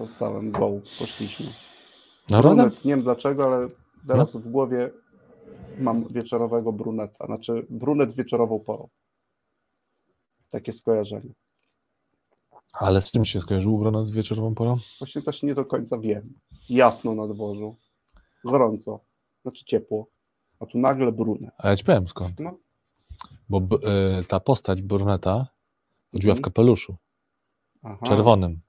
Zostałem goł, poszliśmy. Naprawdę? Brunet, nie wiem dlaczego, ale teraz w głowie mam wieczorowego bruneta. Znaczy brunet wieczorową porą. Takie skojarzenie. Ale z czym się skojarzył brunet z wieczorową porą? Właśnie też nie do końca wiem. Jasno na dworzu. Gorąco. Znaczy ciepło. A tu nagle brunet. A ja ci powiem skąd. No. Bo y, ta postać bruneta chodziła w Mhm. kapeluszu Aha. czerwonym.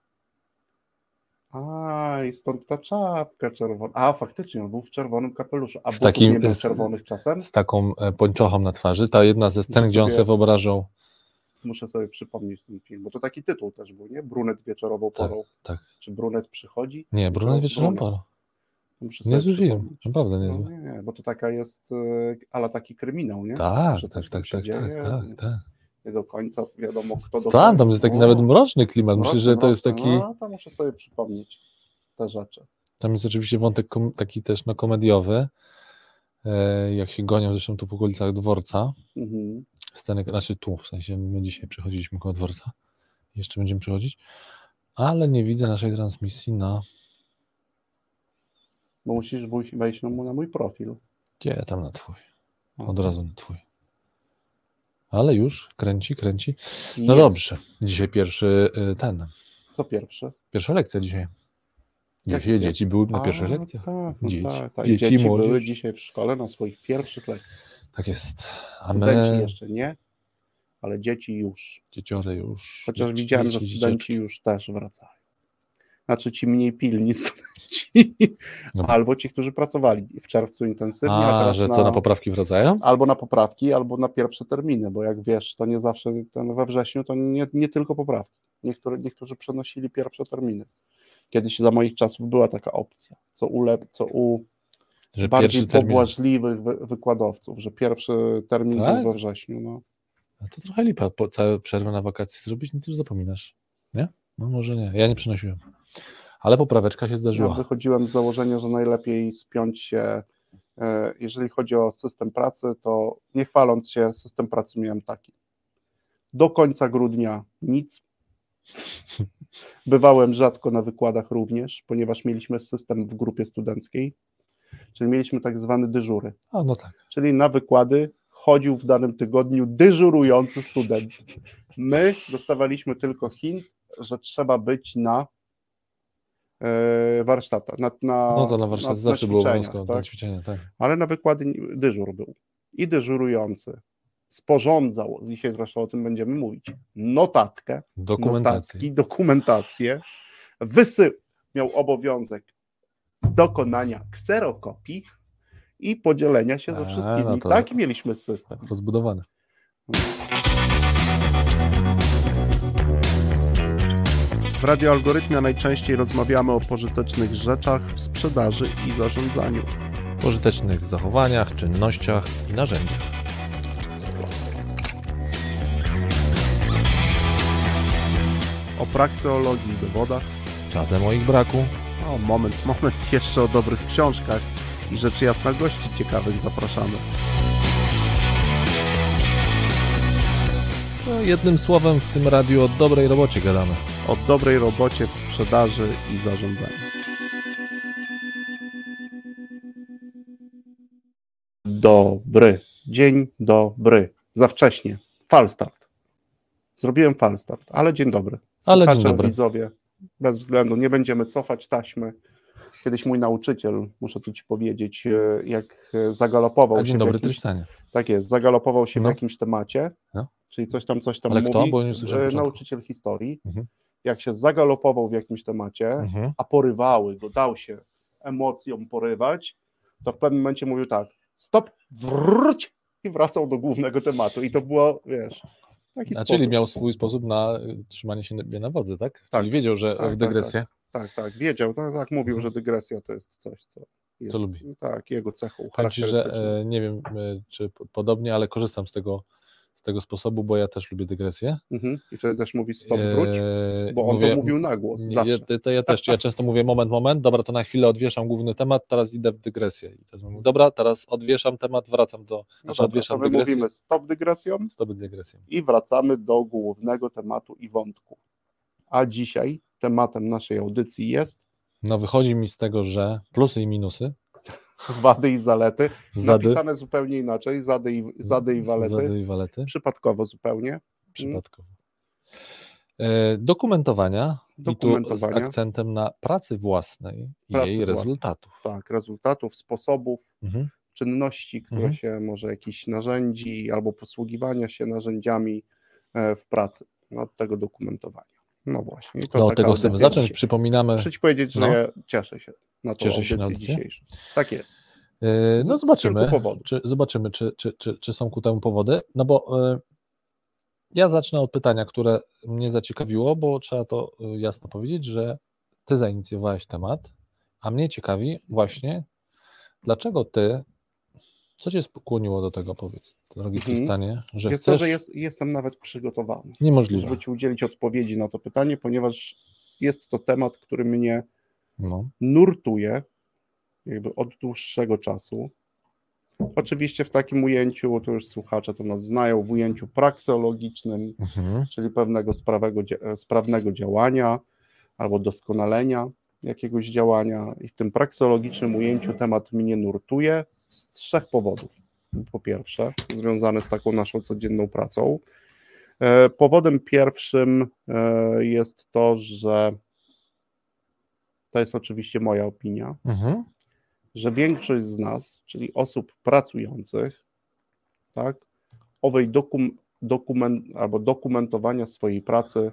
A, i stąd ta czapka czerwona. A, faktycznie, on był w czerwonym kapeluszu. A W takim- nie czerwonych czasem? z taką e, pończochą na twarzy. Ta jedna ze scen, Muszę gdzie on sobie- sobie wyobrażał. Muszę sobie przypomnieć ten film, bo to taki tytuł też był, nie? Brunet wieczorową Tak, porą. tak. Czy brunet przychodzi? Nie, brunet wieczorową porą. Sobie film, przypomnieć. naprawdę No, niezły. nie, nie, bo to taka jest, e, ale taki kryminał, nie? Tak, Że tak, tak, się tak, tak, dzieje, tak, tak. Nie do końca wiadomo, kto do Tam, tam jest taki nawet mroczny klimat. Myślę, mroczny, że to jest mroczny. taki. No, to muszę sobie przypomnieć te rzeczy. Tam jest oczywiście wątek taki też no, komediowy. E, jak się gonią zresztą tu w okolicach dworca. Mhm. Sceny, znaczy tu, w sensie my dzisiaj przechodziliśmy koło dworca. Jeszcze będziemy przechodzić. Ale nie widzę naszej transmisji na. Bo musisz wejść- na mój, profil. Gdzie tam na twój? Od Okej. razu na twój. Ale już kręci, kręci. No Jest. dobrze. Dzisiaj pierwszy y, ten. Co pierwsze? Pierwsza lekcja dzisiaj. Dzisiaj jak- dzieci były na A, pierwszych lekcjach. Tak, no Dzieci. tak, tak. Dzieci, Dzieci, młodzież. były dzisiaj w szkole na swoich pierwszych lekcjach. Tak jest. A Studenci my, jeszcze nie, ale dzieci już. dzieciory już. Chociaż dzieci, widziałem, że dzieci, studenci już też wracają. Znaczy ci mniej pilni studenci, No. albo ci, którzy pracowali w czerwcu intensywnie, a, A, teraz że na, co, na poprawki wracają? albo na poprawki, albo na pierwsze terminy, bo jak wiesz, to nie zawsze ten we wrześniu to nie, nie tylko poprawki. Niektóre, niektórzy przenosili pierwsze terminy. Kiedyś za moich czasów była taka opcja, co u, lep, co u Że bardziej pobłażliwych wy, wykładowców, że pierwszy termin Tak? był we wrześniu. No. A to trochę lipa, po całe przerwę na wakacje zrobić, no to już zapominasz. Nie? No może nie. Ja nie przynosiłem. Ale popraweczka się Ja zdarzyła. wychodziłem z założenia, że najlepiej spiąć się, e, jeżeli chodzi o system pracy, to nie chwaląc się, system pracy miałem taki. Do końca grudnia nic. Bywałem rzadko na wykładach również, ponieważ mieliśmy system w grupie studenckiej, czyli mieliśmy tak zwane dyżury, A no tak. czyli na wykłady chodził w danym tygodniu dyżurujący student. My dostawaliśmy tylko hint, że trzeba być na warsztatach, na, na, No to na warsztat zawsze było ćwiczeniach, obowiązkowe, na tak? ćwiczenia, tak. Ale na wykłady dyżur był. I dyżurujący sporządzał, dzisiaj zresztą o tym będziemy mówić, notatkę, Dokumentację. notatki, dokumentację, wysył, miał obowiązek dokonania kserokopii i podzielenia się A, ze wszystkimi. no Taki mieliśmy system. Rozbudowane. W radioalgorytmie najczęściej rozmawiamy o pożytecznych rzeczach w sprzedaży i zarządzaniu. Pożytecznych zachowaniach, czynnościach i narzędziach. O prakseologii i dowodach. Czasem o ich braku. O, moment, moment, jeszcze o dobrych książkach i rzeczy jasna gości ciekawych zapraszamy. No, jednym słowem w tym radiu o dobrej robocie gadamy. O dobrej robocie w sprzedaży i zarządzaniu. Dobry. Dzień dobry. Za wcześnie. Falstart. Zrobiłem falstart, ale dzień dobry. Ale dzień Słuchacze, dobry. widzowie, bez względu, nie będziemy cofać taśmy. Kiedyś mój nauczyciel, muszę tu ci powiedzieć, e, jak e, zagalopował A się dzień dobry, jakimś, Trysztanie. tak jest, zagalopował się No. w jakimś temacie, No. czyli coś tam, coś tam Ale mówi, kto? Bo nie nauczyciel historii, Mhm. Jak się zagalopował w jakimś temacie, Mhm. a porywały go, dał się emocjom porywać, to w pewnym momencie mówił tak, stop, wróć i wracał do głównego tematu i to było, wiesz, taki A czyli miał swój sposób na trzymanie się na- wodzy, tak? Tak. Czyli wiedział, że Tak, tak, w dygresję. Tak, tak, wiedział, tak, tak mówił, że dygresja to jest coś, co jest, Mhm. lubi. tak, jego cechą Powiem że e, nie wiem, e, czy podobnie, ale korzystam z tego, z tego sposobu, bo ja też lubię dygresję. Mhm. I wtedy też mówi stop, wróć, E, bo on mówię- to mówił na głos, zawsze. Ja, to ja też, ja często mówię moment, moment, dobra, to na chwilę odwieszam główny temat, teraz idę w dygresję. I teraz mówię, dobra, teraz odwieszam temat, wracam do, No znaczy dobra, to odwieszam my dygresję, mówimy stop dygresją stop dygresję. i wracamy do głównego tematu i wątku. A dzisiaj tematem naszej audycji jest No wychodzi mi z tego, że plusy i minusy. wady i zalety, Zady, napisane zupełnie inaczej, zady i, zady i walety, Zady i walety. przypadkowo zupełnie. Przypadkowo. E, dokumentowania, i tu z Dokumentowania. akcentem na pracy własnej i Pracy jej własnej. rezultatów. Tak, rezultatów, sposobów, Mhm. czynności, które Mhm. się może jakichś narzędzi albo posługiwania się narzędziami e, w pracy, no, od tego dokumentowania. No właśnie. to No, tego chcemy zacząć. dzisiaj. Przypominamy. Muszę ci powiedzieć, że No. ja cieszę się na tą Cieszysz się na dzisiejszą. Tak jest. E, No z zobaczymy, czy, zobaczymy czy, czy, czy, czy są ku temu powody. No bo e, ja zacznę od pytania, które mnie zaciekawiło, bo trzeba to e, jasno powiedzieć, że ty zainicjowałeś temat, a mnie ciekawi właśnie, dlaczego ty, co cię skłoniło do tego, powiedz, drogi Mhm. Trystanie, że Jest to, chcesz... że jest, jestem nawet przygotowany, Niemożliwe. żeby ci udzielić odpowiedzi na to pytanie, ponieważ jest to temat, który mnie No. nurtuje jakby od dłuższego czasu. Oczywiście w takim ujęciu, to już słuchacze to nas znają, w ujęciu prakseologicznym, Mhm. czyli pewnego sprawego, sprawnego działania albo doskonalenia jakiegoś działania. I w tym prakseologicznym ujęciu temat mnie nurtuje z trzech powodów. Po pierwsze, związany z taką naszą codzienną pracą. E, Powodem pierwszym e, jest to, że to jest oczywiście moja opinia, Mhm. że większość z nas, czyli osób pracujących, tak, owej dokum, dokument, albo dokumentowania swojej pracy,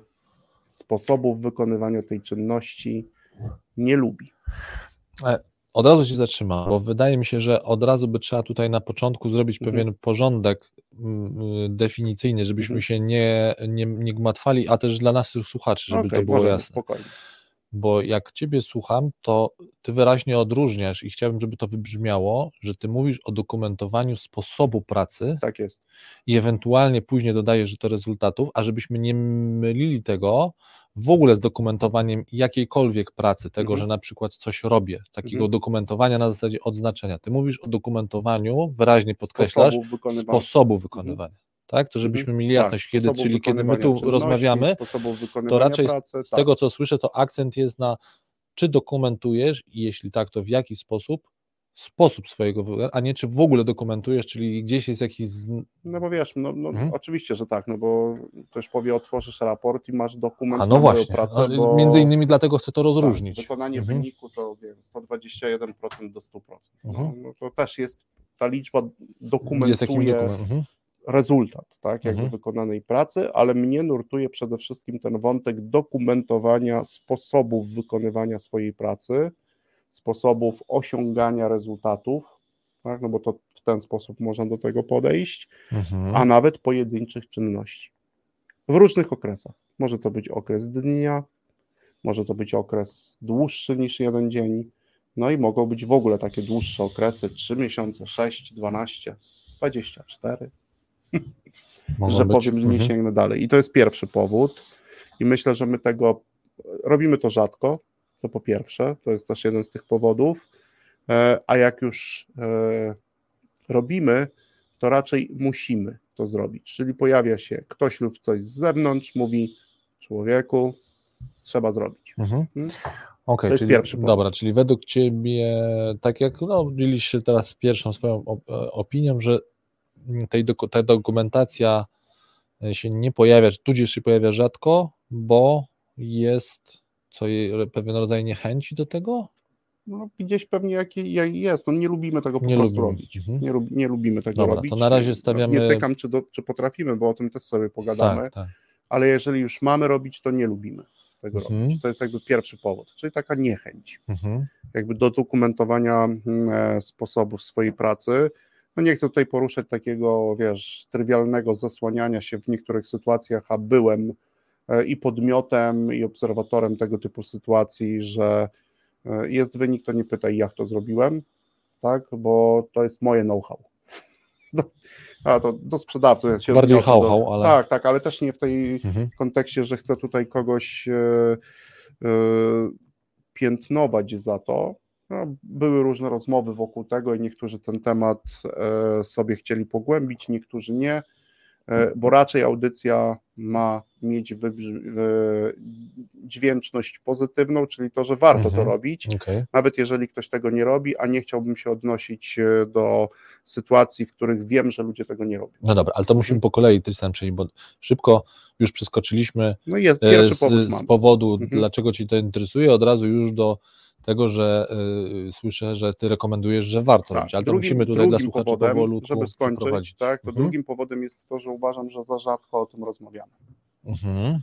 sposobów wykonywania tej czynności nie lubi. Od razu się zatrzymam, bo wydaje mi się, że od razu by trzeba tutaj na początku zrobić Mhm. pewien porządek mm, y, definicyjny, żebyśmy Mhm. się nie, nie, nie gmatwali, a też dla naszych słuchaczy, żeby Okej, to było jasne. Spokojnie. Bo jak Ciebie słucham, to Ty wyraźnie odróżniasz i chciałbym, żeby to wybrzmiało, że Ty mówisz o dokumentowaniu sposobu pracy Tak jest. i ewentualnie później dodajesz, że to rezultatów, a żebyśmy nie mylili tego w ogóle z dokumentowaniem jakiejkolwiek pracy, tego, Mhm. że na przykład coś robię, takiego Mhm. dokumentowania na zasadzie odznaczenia. Ty mówisz o dokumentowaniu, wyraźnie podkreślasz, Sposobów wykonywania. sposobu wykonywania. Tak, to żebyśmy mieli jasność, tak, kiedy, czyli kiedy my tu rozmawiamy, wykonywania raczej pracy, z tak. tego co słyszę, to akcent jest na czy dokumentujesz i jeśli tak, to w jaki sposób, sposób swojego, a nie czy w ogóle dokumentujesz, czyli gdzieś jest jakiś. No bo wiesz, no, no Mhm. oczywiście, że tak, no bo ktoś powie, otworzysz raport i masz dokument A no właśnie, pracę, a, bo... między innymi dlatego chcę to Tak, rozróżnić. wykonanie Mhm. wyniku to wiem, 121% do 100%. No, Mhm. no to też jest, ta liczba dokumentuje dokument. Mhm. rezultat, tak, jakby Mhm. wykonanej pracy, ale mnie nurtuje przede wszystkim ten wątek dokumentowania sposobów wykonywania swojej pracy, sposobów osiągania rezultatów, tak, no bo to w ten sposób można do tego podejść, Mhm. a nawet pojedynczych czynności. W różnych okresach. Może to być okres dnia, może to być okres dłuższy niż jeden dzień, no i mogą być w ogóle takie dłuższe okresy 3 miesiące, 6, 12, 24, Mogą że być. powiem, że nie Mhm. sięgnę dalej. I to jest pierwszy powód. I myślę, że my tego robimy to rzadko. To po pierwsze, to jest też jeden z tych powodów. E, A jak już e, robimy, to raczej musimy to zrobić. Czyli pojawia się ktoś lub coś z zewnątrz, mówi człowieku, trzeba zrobić. Mhm. Mhm. Okej, To jest czyli, pierwszy powód. dobra, czyli według Ciebie, tak jak no, dzielisz się teraz pierwszą swoją e, opinią, że tej ta dokumentacja się nie pojawia, tudzież się pojawia rzadko, bo jest co jej, pewien rodzaj niechęci do tego? No, gdzieś pewnie jak jest. No, nie lubimy tego po Nie prostu lubimy. robić. Mhm. Nie, lub, nie lubimy tego Dobra, robić. to na razie stawiamy- Nie tykam, czy, do, czy potrafimy, bo o tym też sobie pogadamy. Tak, tak. ale jeżeli już mamy robić, to nie lubimy tego Mhm. robić. To jest jakby pierwszy powód, czyli taka niechęć Mhm. jakby do dokumentowania mm, e, sposobów swojej pracy. No nie chcę tutaj poruszać takiego, wiesz, trywialnego zasłaniania się w niektórych sytuacjach, a byłem i podmiotem, i obserwatorem tego typu sytuacji, że e, jest wynik, to nie pytaj, jak to zrobiłem, tak, bo to jest moje know-how. No, a to do sprzedawcy ja się Bardziej do- how-how, ale- Tak, tak, ale też nie w tej Mhm. kontekście, że chcę tutaj kogoś e, e, piętnować za to. No, były różne rozmowy wokół tego i niektórzy ten temat e, sobie chcieli pogłębić, niektórzy nie. E, bo raczej audycja ma mieć dźwięczność pozytywną, czyli to, że warto Mhm. to robić, Okej. nawet jeżeli ktoś tego nie robi, a nie chciałbym się odnosić e, do sytuacji, w których wiem, że ludzie tego nie robią. No dobra, ale to musimy po kolei Tristan przejść, bo szybko już przeskoczyliśmy No jest e, pierwszy z, powód z mam. powodu, Mhm. dlaczego Ci to interesuje, od razu już do tego, że y, słyszę, że Ty rekomendujesz, że warto robić, ale to musimy tutaj dla słuchaczy powodem, powolutku żeby skończyć, tak, to Mhm. drugim powodem jest to, że uważam, że za rzadko o tym rozmawiamy. Mhm.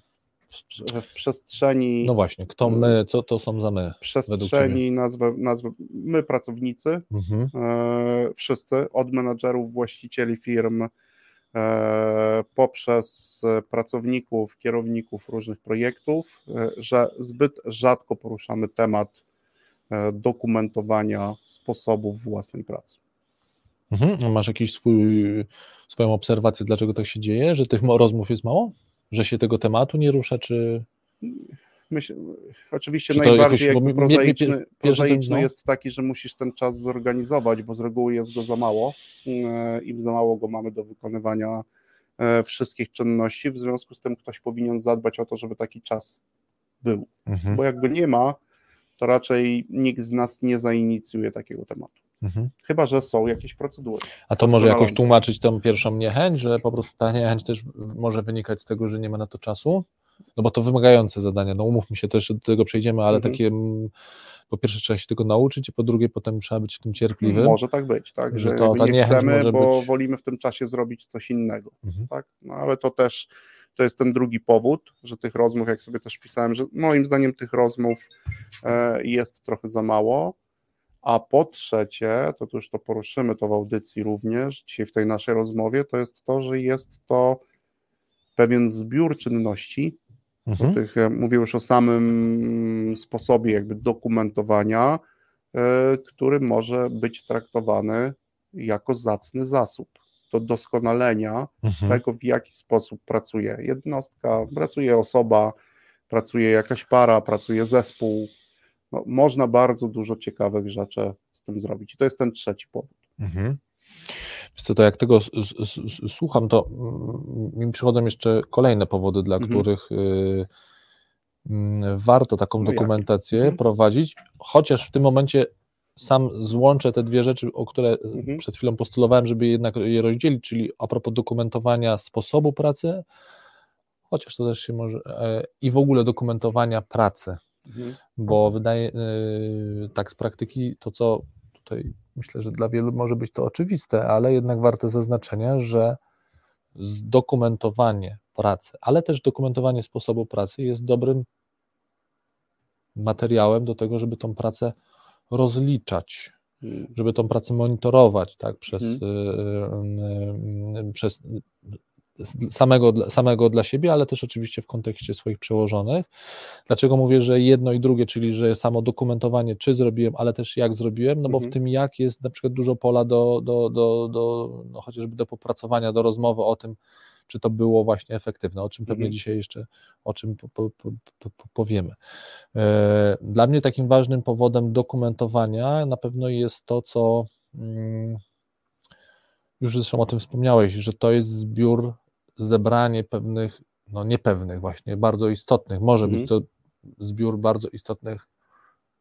Że w przestrzeni, No właśnie, kto my, co to są za my? przestrzeni nazwę, nazwę, my pracownicy, Mhm. e, wszyscy, od menadżerów, właścicieli firm, e, poprzez pracowników, kierowników różnych projektów, e, że zbyt rzadko poruszamy temat e, dokumentowania sposobów własnej pracy. Mhm. Masz jakiś swój, swoją obserwację, dlaczego tak się dzieje, że tych rozmów jest mało? Że się tego tematu nie rusza, czy... Myślę, oczywiście Czy najbardziej jakoś- jakby prozaiczny, prozaiczny jest taki, że musisz ten czas zorganizować, bo z reguły jest go za mało e, i za mało go mamy do wykonywania e, wszystkich czynności, w związku z tym ktoś powinien zadbać o to, żeby taki czas był, Mhm. bo jak go nie ma, to raczej nikt z nas nie zainicjuje takiego tematu. Mhm. Chyba, że są jakieś procedury. A to może jakoś tłumaczyć tą pierwszą niechęć, że po prostu ta niechęć też może wynikać z tego, że nie ma na to czasu? No bo to wymagające zadania, no umówmy się, jeszcze do tego przejdziemy, ale Mhm. takie mm, po pierwsze trzeba się tego nauczyć, a po drugie potem trzeba być w tym cierpliwym. Może tak być, tak, Że że, to- nie chcemy, bo być- wolimy w tym czasie zrobić coś innego. Mhm. tak? No ale to też to jest ten drugi powód, że tych rozmów, jak sobie też pisałem, że moim zdaniem tych rozmów e, jest trochę za mało. A po trzecie, to już to poruszymy to w audycji również, dzisiaj w tej naszej rozmowie, to jest to, że jest to pewien zbiór czynności, Mhm. tych, e, mówię już o samym sposobie jakby dokumentowania, e, który może być traktowany jako zacny zasób do doskonalenia Mhm. tego, w jaki sposób pracuje jednostka, pracuje osoba, pracuje jakaś para, pracuje zespół. No, można bardzo dużo ciekawych rzeczy z tym zrobić. I to jest ten trzeci powód. Mhm. Wiesz co, to jak tego słucham, to mm, mi przychodzą jeszcze kolejne powody, dla Mhm. których y, mm, warto taką No jakie? dokumentację Mhm. prowadzić, chociaż w tym momencie sam złączę te dwie rzeczy, o które y, Mhm. przed chwilą postulowałem, żeby jednak je rozdzielić, czyli a propos dokumentowania sposobu pracy, chociaż to też się może, e, i w ogóle dokumentowania pracy Mhm. bo wydaje yy, tak z praktyki to, co tutaj myślę, że dla wielu może być to oczywiste, ale jednak warte zaznaczenia, że dokumentowanie pracy, ale też dokumentowanie sposobu pracy jest dobrym materiałem do tego, żeby tą pracę rozliczać, Mhm. żeby tą pracę monitorować, tak, przez, Mhm. yy, yy, przez s- samego, dla- samego dla siebie, ale też oczywiście w kontekście swoich przełożonych. Dlaczego mówię, że jedno i drugie, czyli że samo dokumentowanie, czy zrobiłem, ale też jak zrobiłem, no bo Mhm. w tym jak jest na przykład dużo pola do, do, do, do no chociażby do popracowania, do rozmowy o tym, czy to było właśnie efektywne, o czym pewnie Mhm. dzisiaj jeszcze o czym po, po, po, po, po- powiemy. E, Dla mnie takim ważnym powodem dokumentowania na pewno jest to, co mm, już zresztą o tym wspomniałeś, że to jest zbiór, zebranie pewnych, no niepewnych właśnie, bardzo istotnych, może być to zbiór bardzo istotnych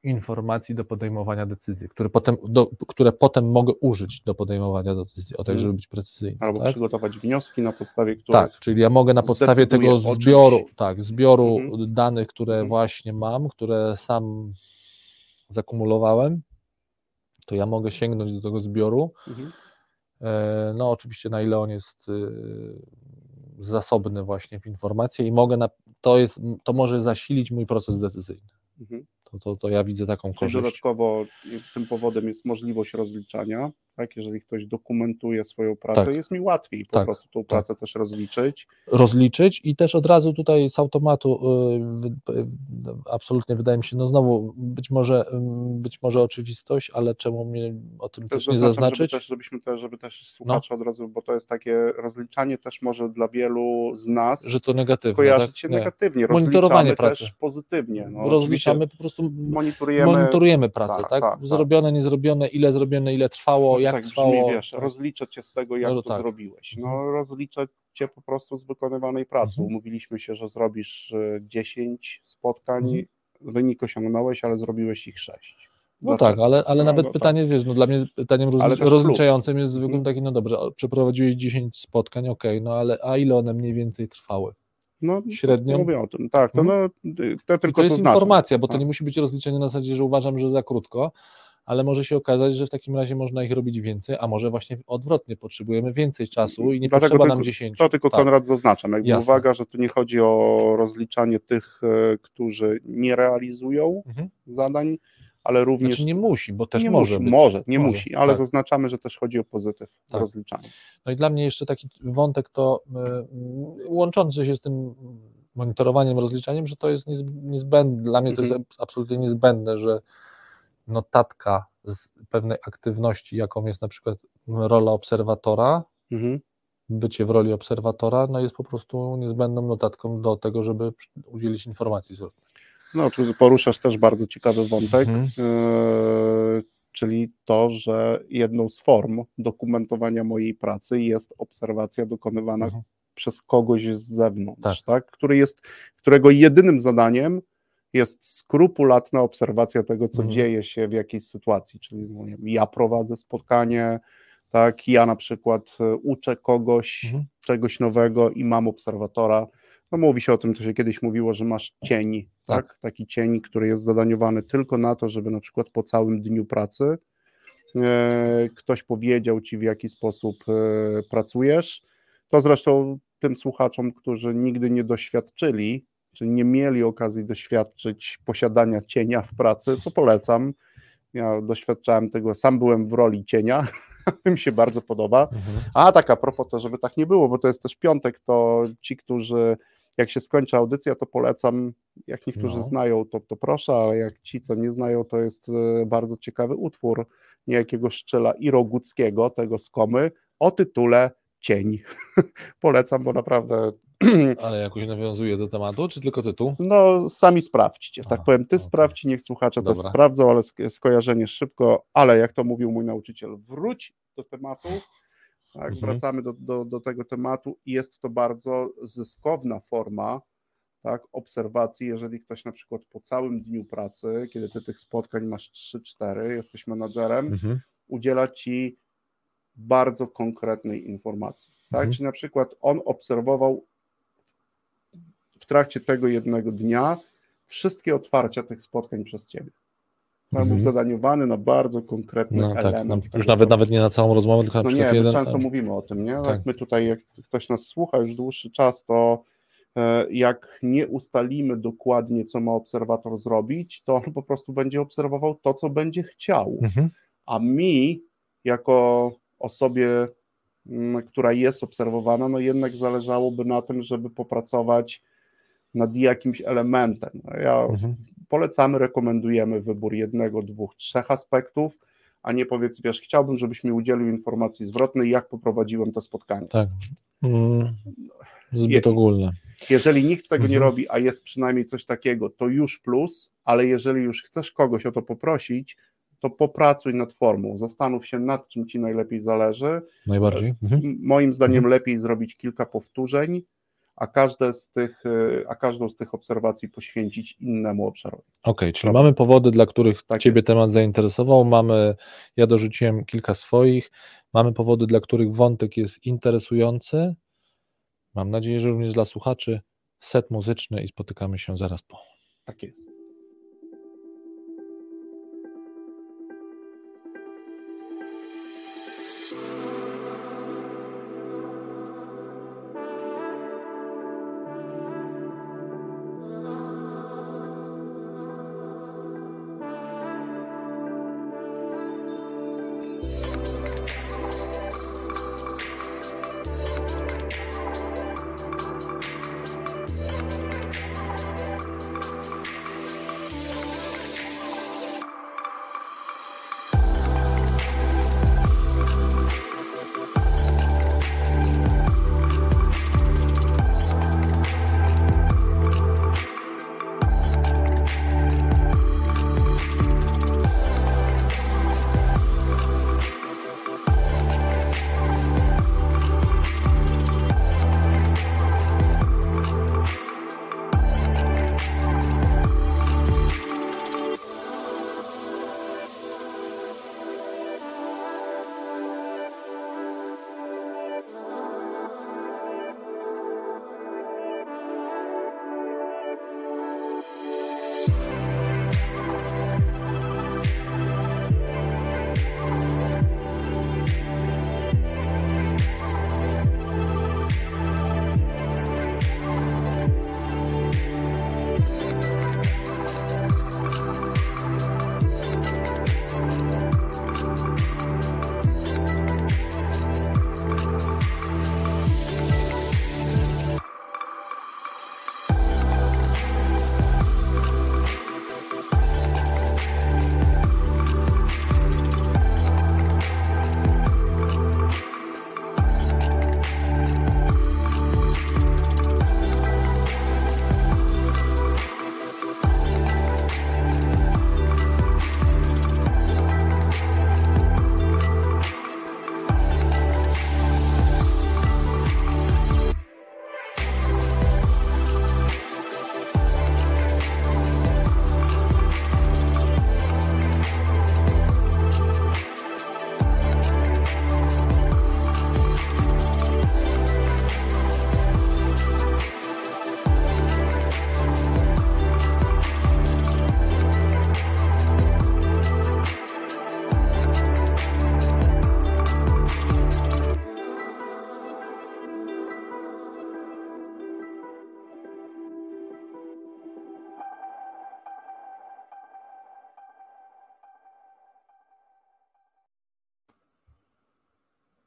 informacji do podejmowania decyzji, które potem, do, które potem mogę użyć do podejmowania decyzji, o tak, Mhm. żeby być precyzyjny. Albo tak? przygotować wnioski, na podstawie których Tak, czyli ja mogę na podstawie tego zbioru, tak, zbioru Mhm. danych, które Mhm. właśnie mam, które sam zakumulowałem, to ja mogę sięgnąć do tego zbioru. Mhm. E, No, oczywiście, na ile on jest y, zasobny właśnie w informacje i mogę na, to jest, to może zasilić mój proces decyzyjny. Mhm. To, to, to ja widzę taką korzyść. dodatkowo tym powodem jest możliwość rozliczania. Tak, jeżeli ktoś dokumentuje swoją pracę, Tak. jest mi łatwiej po Tak. prostu tą pracę też rozliczyć. rozliczyć i też od razu tutaj z automatu y, y, absolutnie wydaje mi się, no znowu być może, być może oczywistość, ale czemu mnie o tym Też też nie zaznaczam, żeby zaznaczyć? też, żebyśmy też, żeby też No. słuchacze od razu, bo to jest takie rozliczanie też może dla wielu z nas Że to negatywne. kojarzyć tak? się Nie. negatywnie. Monitorowanie pracy. też pozytywnie. No, Rozliczamy po prostu prostu monitorujemy, monitorujemy pracę, tak, tak? tak, tak. Zrobione, niezrobione, ile zrobione, ile trwało, jak tak trwało. brzmi, wiesz, rozliczę cię z tego, jak No, to tak. zrobiłeś. No, Mhm. rozliczę cię po prostu z wykonywanej pracy. Mhm. Umówiliśmy się, że zrobisz e, 10 spotkań, Mhm. wynik osiągnąłeś, ale zrobiłeś ich 6. No tak, ale, ale No, nawet no tak. pytanie, wiesz, no dla mnie pytaniem Ale rozlicz, też plus. rozliczającym jest zwykłym Mhm. taki, no dobrze, przeprowadziłeś 10 spotkań, okej, no ale a ile one mniej więcej trwały? No, średnią? Mówię o tym, tak, to, Mhm. no, to I tylko to jest zaznaczam. informacja, bo to Tak. nie musi być rozliczenie na zasadzie, że uważam, że za krótko, ale może się okazać, że w takim razie można ich robić więcej, a może właśnie odwrotnie, potrzebujemy więcej czasu i nie Dlatego potrzeba nam tylko- 10. To tylko tak. Konrad zaznaczam. Jakby Jasne. uwaga, że tu nie chodzi o rozliczanie tych, e, którzy nie realizują Mhm. zadań, ale również. Znaczy nie musi, bo też nie może musi, być. może, nie Może, musi, ale tak. zaznaczamy, że też chodzi o pozytyw Tak. rozliczania. No i dla mnie jeszcze taki wątek to y, łączący się z tym monitorowaniem, rozliczaniem, że to jest niezb- niezbędne, dla mnie to Mhm. jest absolutnie niezbędne, że notatka z pewnej aktywności, jaką jest na przykład rola obserwatora, Mhm. bycie w roli obserwatora, no jest po prostu niezbędną notatką do tego, żeby udzielić informacji zwrotnej. No, tu poruszasz też bardzo ciekawy wątek, Mhm. e, czyli to, że jedną z form dokumentowania mojej pracy jest obserwacja dokonywana Mhm. przez kogoś z zewnątrz, Tak. tak. Który jest, którego jedynym zadaniem jest skrupulatna obserwacja tego, co Mhm. dzieje się w jakiejś sytuacji, czyli no, wiem, ja prowadzę spotkanie, tak, ja na przykład e, uczę kogoś Mhm. czegoś nowego i mam obserwatora. No mówi się o tym, to się kiedyś mówiło, że masz cień, tak. Tak. Taki cień, który jest zadaniowany tylko na to, żeby na przykład po całym dniu pracy e, ktoś powiedział ci, w jaki sposób e, pracujesz. To zresztą tym słuchaczom, którzy nigdy nie doświadczyli, czy nie mieli okazji doświadczyć posiadania cienia w pracy, to polecam. Ja doświadczałem tego, sam byłem w roli cienia, mi się bardzo podoba. Mhm. A tak a propos to, żeby tak nie było, bo to jest też piątek, to ci, którzy jak się skończy audycja, to polecam, jak niektórzy No. znają, to, to proszę, ale jak ci, co nie znają, to jest e, bardzo ciekawy utwór niejakiego Szczyla i Roguckiego, tego z Komy, o tytule Cień. polecam, bo naprawdę Ale jakoś nawiązuje do tematu, czy tylko tytuł? no, sami sprawdźcie, tak powiem, ty okej. sprawdź, niech słuchacze też Dobra. sprawdzą, ale sk- skojarzenie szybko, ale jak to mówił mój nauczyciel, wróć do tematu, tak, Mhm. wracamy do, do, do tego tematu i jest to bardzo zyskowna forma tak, obserwacji, jeżeli ktoś na przykład po całym dniu pracy, kiedy ty tych spotkań masz 3-4, jesteś menadżerem, Mhm. udziela ci bardzo konkretnej informacji. Tak? Mhm. Czyli na przykład on obserwował w trakcie tego jednego dnia wszystkie otwarcia tych spotkań przez ciebie. Tak, Mhm. Był zadaniowany na bardzo konkretny No tak, element. no, tego, już nawet, nawet nie na całą rozmowę, tylko na no przykład nie, my jeden. często mówimy o tym, nie? Tak. Jak my tutaj, jak ktoś nas słucha już dłuższy czas, to e, jak nie ustalimy dokładnie, co ma obserwator zrobić, to on po prostu będzie obserwował to, co będzie chciał. Mhm. A mi, jako osobie, mm, która jest obserwowana, no jednak zależałoby na tym, żeby popracować nad jakimś elementem. No Ja Mhm. Polecamy, rekomendujemy wybór jednego, dwóch, trzech aspektów, a nie powiedz, wiesz, chciałbym, żebyś mi udzielił informacji zwrotnej, jak poprowadziłem to spotkanie. Tak. Mm, zbyt Je- ogólne. Jeżeli nikt tego nie Mhm. robi, a jest przynajmniej coś takiego, to już plus, ale jeżeli już chcesz kogoś o to poprosić, to popracuj nad formą, zastanów się nad czym ci najlepiej zależy. Najbardziej. Mhm. Moim zdaniem Mhm. lepiej zrobić kilka powtórzeń, a, każde z tych, y, a każdą z tych obserwacji poświęcić innemu obszarowi. Okej, czyli Dobra. mamy powody, dla których Tak Ciebie jest. temat zainteresował. Mamy, ja dorzuciłem kilka swoich. Mamy powody, dla których wątek jest interesujący. Mam nadzieję, że również dla słuchaczy. Set muzyczny i spotykamy się zaraz po. Tak jest.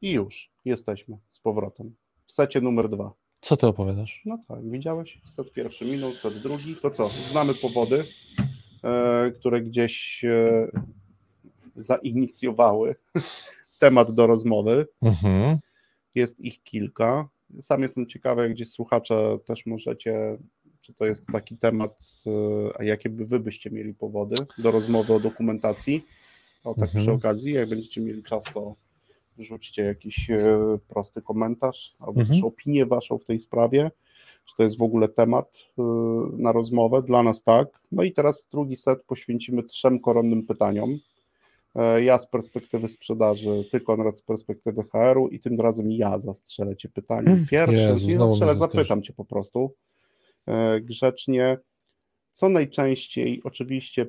I już jesteśmy z powrotem. W secie numer dwa. Co ty opowiadasz? No tak, widziałeś? Set pierwszy minął, set drugi. To co? Znamy powody, e, które gdzieś e, zainicjowały temat do rozmowy. Mhm. Jest ich kilka. Sam jestem ciekawy, jak gdzieś słuchacze też możecie, czy to jest taki temat, e, a jakie by wy byście mieli powody do rozmowy o dokumentacji. O tak Mhm. przy okazji, jak będziecie mieli czas, to wrzućcie jakiś e, prosty komentarz albo Mhm. też opinię waszą w tej sprawie, czy to jest w ogóle temat e, na rozmowę. Dla nas tak. No i teraz drugi set poświęcimy trzem koronnym pytaniom. E, Ja z perspektywy sprzedaży, ty Konrad z perspektywy HR-u i tym razem ja zastrzelę cię pytaniem. Mm, Pierwsze, Jezu, nie zastrzelę, zapytam cię po prostu grzecznie, co najczęściej oczywiście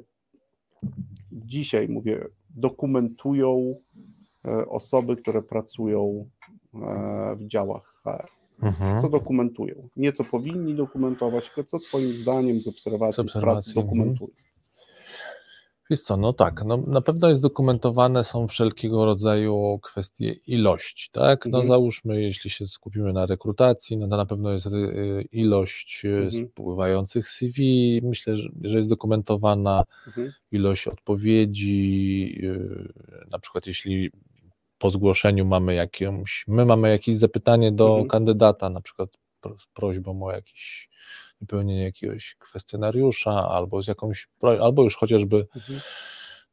dzisiaj mówię, dokumentują osoby, które pracują e, w działach HR. Mhm. Co dokumentują? Nie co powinni dokumentować, tylko co Twoim zdaniem z obserwacji, Z z, pracy obserwacji, mhm. dokumentują. Wiesz co, no tak, no, na pewno jest dokumentowane są wszelkiego rodzaju kwestie ilości, tak? No Mhm. załóżmy, jeśli się skupimy na rekrutacji, no to na pewno jest y, ilość Mhm. spływających CV, myślę, że, jest dokumentowana Mhm. ilość odpowiedzi, na przykład jeśli po zgłoszeniu mamy jakąś, my mamy jakieś zapytanie do Mhm. kandydata, na przykład z prośbą o jakieś wypełnienie jakiegoś kwestionariusza, albo z jakąś, albo już chociażby Mhm.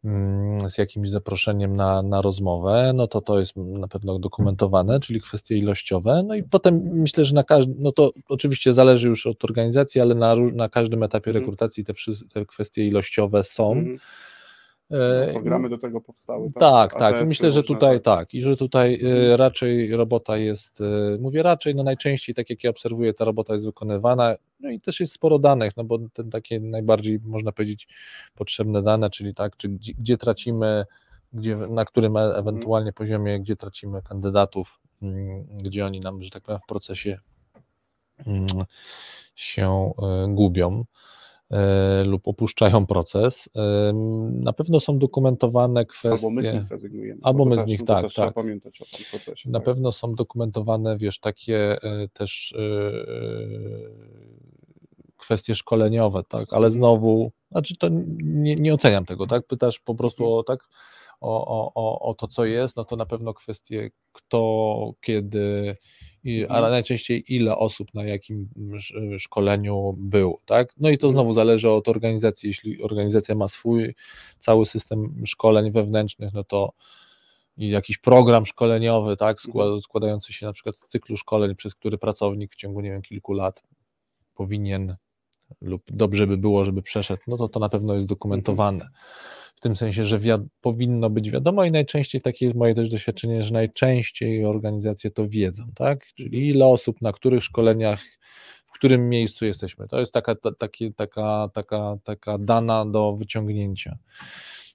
mm, z jakimś zaproszeniem na, na rozmowę, no to to jest na pewno dokumentowane, czyli kwestie ilościowe. No i potem myślę, że na każdym, no to oczywiście zależy już od organizacji, ale na, na każdym etapie Mhm. rekrutacji te, te kwestie ilościowe są. Mhm. E, No, programy do tego powstały. tak, tak. ATS-y myślę, że tutaj tak. I że tutaj e, Mhm. raczej robota jest, e, mówię raczej, no najczęściej, tak jak ja obserwuję, ta robota jest wykonywana. No i też jest sporo danych, no bo te takie najbardziej, można powiedzieć, potrzebne dane, czyli tak, czy gdzie, gdzie tracimy, gdzie, na którym e- ewentualnie poziomie, gdzie tracimy kandydatów, mm, gdzie oni nam, że tak powiem, w procesie mm, się gubią lub opuszczają proces. E, Na pewno są dokumentowane kwestie. Albo my z nich rezygnujemy. Albo my z też- nich, no tak, też Trzeba tak. pamiętać o tym procesie. Na tak. pewno są dokumentowane, wiesz, takie e, też e, kwestie szkoleniowe, tak, ale Mhm. znowu, znaczy to nie, nie oceniam tego, tak, pytasz po prostu Mhm. o, tak, o, o, o to, co jest, no to na pewno kwestie kto, kiedy, i, Mhm. ale najczęściej ile osób na jakim sz- szkoleniu było, tak, no i to Mhm. znowu zależy od organizacji, jeśli organizacja ma swój cały system szkoleń wewnętrznych, no to jakiś program szkoleniowy, tak, Mhm. składający się na przykład z cyklu szkoleń, przez który pracownik w ciągu, nie wiem, kilku lat powinien lub dobrze by było, żeby przeszedł, no to to na pewno jest dokumentowane. W tym sensie, że powinno być wiadomo i najczęściej takie jest moje też doświadczenie, że najczęściej organizacje to wiedzą, tak? Czyli ile osób, na których szkoleniach, w którym miejscu jesteśmy. To jest taka, ta, takie, taka, taka, taka dana do wyciągnięcia.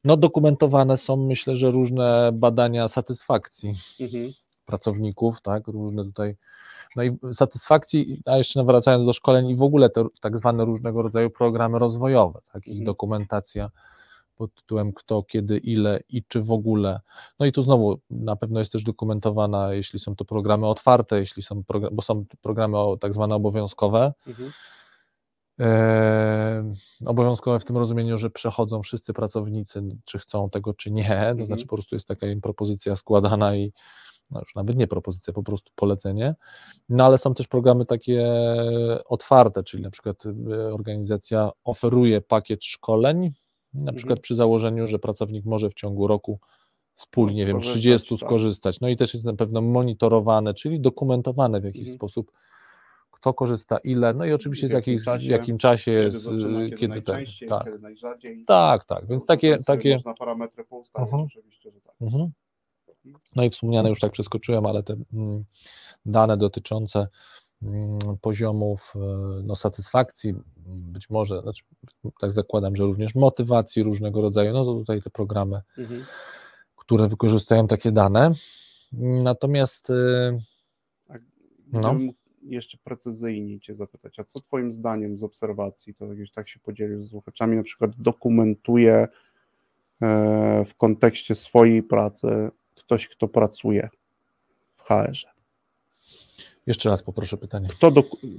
No dokumentowane są myślę, że różne badania satysfakcji Mhm. pracowników, tak, różne tutaj, no i satysfakcji, a jeszcze wracając do szkoleń i w ogóle te tak zwane różnego rodzaju programy rozwojowe, tak, ich Mhm. dokumentacja pod tytułem kto, kiedy, ile i czy w ogóle. No i tu znowu na pewno jest też dokumentowana, jeśli są to programy otwarte, jeśli są, bo są programy tak zwane obowiązkowe, Mhm. Eee, obowiązkowe w tym rozumieniu, że przechodzą wszyscy pracownicy, czy chcą tego, czy nie. To Mhm. znaczy, po prostu jest taka im propozycja składana i no już nawet nie propozycja, po prostu polecenie. No ale są też programy takie otwarte, czyli na przykład y, organizacja oferuje pakiet szkoleń, na Mhm. przykład przy założeniu, że pracownik może w ciągu roku z No, nie wiem, skorzystać, 30 tak. skorzystać. No i też jest na pewno monitorowane, czyli dokumentowane w jakiś Mhm. sposób, kto korzysta, ile, no i oczywiście W z jakim jakich, czasie, jakim czasie Kiedy jest, zaczyna, kiedy, kiedy najczęściej, tak, kiedy najrzadziej. tak, tak, więc To takie, takie, Można parametry poustawiać, Mhm. oczywiście, że tak. mhm. no i wspomniane już tak przeskoczyłem, ale te mm, dane dotyczące poziomów e, no, satysfakcji, być może, znaczy, tak zakładam, że również motywacji różnego rodzaju, no to tutaj te programy Mhm. które wykorzystują takie dane. Natomiast y, No. Jeszcze precyzyjniej Cię zapytać, a co Twoim zdaniem z obserwacji, to jakieś tak się podzielił z słuchaczami, na przykład dokumentuje e, w kontekście swojej pracy ktoś, kto pracuje HR-ze. Jeszcze raz poproszę pytanie. Kto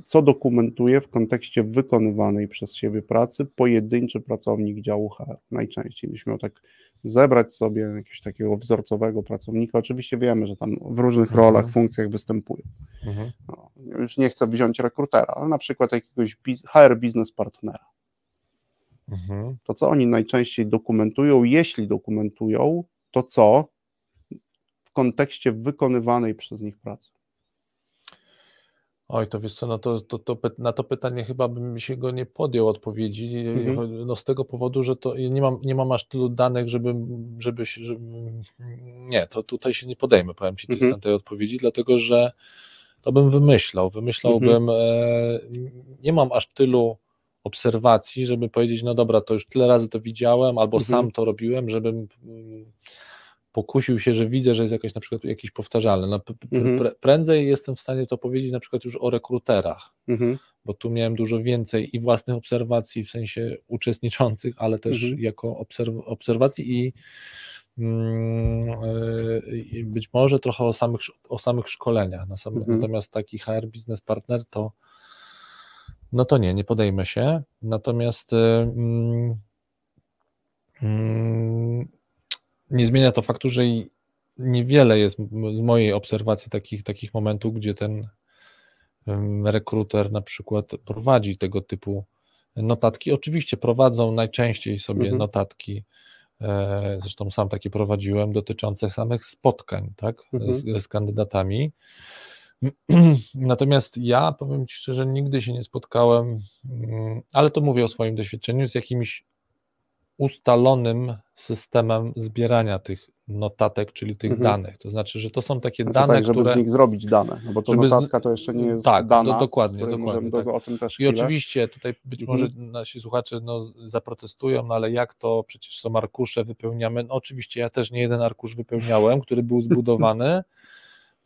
co dokumentuje w kontekście wykonywanej przez siebie pracy pojedynczy pracownik działu HR? Najczęściej, gdybyś miał tak zebrać sobie jakiegoś takiego wzorcowego pracownika. Oczywiście wiemy, że tam w różnych Mhm. rolach, funkcjach występują. Mhm. No, już nie chcę wziąć rekrutera, ale na przykład jakiegoś HR biznes partnera. Mhm. To co oni najczęściej dokumentują, jeśli dokumentują, to co w kontekście wykonywanej przez nich pracy. Oj, to wiesz co, no to, to, to, na to pytanie chyba bym się go nie podjął odpowiedzi, Mhm. no z tego powodu, że to nie mam, nie mam aż tylu danych, żeby, żeby, się- żeby nie, to tutaj się nie podejmę, powiem Ci, Mhm. mhm. tej odpowiedzi, dlatego że to bym wymyślał, wymyślałbym, e, nie mam aż tylu obserwacji, żeby powiedzieć, no dobra, to już tyle razy to widziałem, albo Mhm. sam to robiłem, żebym pokusił się, że widzę, że jest jakaś na przykład jakiś powtarzalny. No, Mhm. prędzej jestem w stanie to powiedzieć na przykład już o rekruterach, Mhm. bo tu miałem dużo więcej i własnych obserwacji w sensie uczestniczących, ale też Mhm. jako obserw- obserwacji i, mm, yy, i być może trochę o samych, o samych szkoleniach. Na Mhm. Natomiast taki HR Business Partner to no to nie, nie podejmę się. Natomiast yy, nie zmienia to faktu, że niewiele jest z mojej obserwacji takich, takich momentów, gdzie ten rekruter na przykład prowadzi tego typu notatki. Oczywiście prowadzą najczęściej sobie Mhm. notatki, e, zresztą sam takie prowadziłem, dotyczące samych spotkań tak, Mhm. z, z kandydatami. Natomiast ja powiem Ci szczerze, nigdy się nie spotkałem, mm, ale to mówię o swoim doświadczeniu, z jakimś ustalonym systemem zbierania tych notatek, czyli tych Mhm. danych. To znaczy, że to są takie Znaczy dane, tak, żeby które. z nich zrobić dane, no bo to żeby notatka to jeszcze nie jest tak, dana, do- dokładnie, dokładnie, tak. do, o tym też I chwilę. oczywiście tutaj być Mhm. może nasi słuchacze no, zaprotestują, no ale jak to przecież są arkusze, wypełniamy. No oczywiście ja też nie jeden arkusz wypełniałem, który był zbudowany.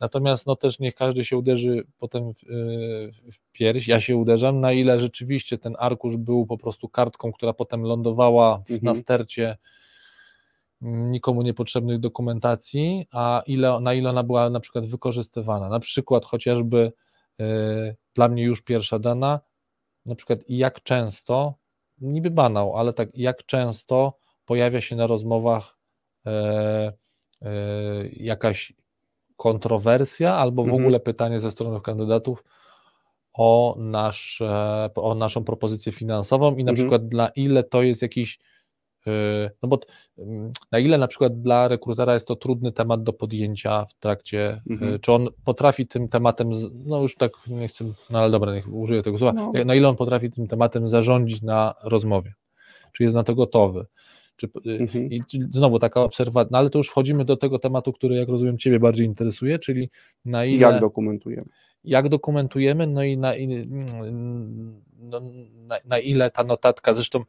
Natomiast no też niech każdy się uderzy potem w, yy, w pierś. Ja się uderzam, na ile rzeczywiście ten arkusz był po prostu kartką, która potem lądowała w, Mhm. na stercie nikomu niepotrzebnych dokumentacji, a ile, na ile ona była na przykład wykorzystywana. Na przykład chociażby yy, dla mnie już pierwsza dana, na przykład jak często, niby banał, ale tak jak często pojawia się na rozmowach e, e, jakaś kontrowersja albo w Mhm. ogóle pytanie ze strony kandydatów o, nasze, o naszą propozycję finansową i na Mhm. przykład dla ile to jest jakiś no bo mm, na ile na przykład dla rekrutera jest to trudny temat do podjęcia w trakcie, Mhm. e, czy on potrafi tym tematem, no już tak nie chcę, no ale dobra, niech użyję tego słowa, No. na ile on potrafi tym tematem zarządzić na rozmowie, czy jest na to gotowy, czy, y, Mhm. i znowu taka obserwacja, no ale to już wchodzimy do tego tematu, który jak rozumiem Ciebie bardziej interesuje, czyli na ile, Jak dokumentujemy? Jak dokumentujemy, no i na, i- no, na, na ile ta notatka, zresztą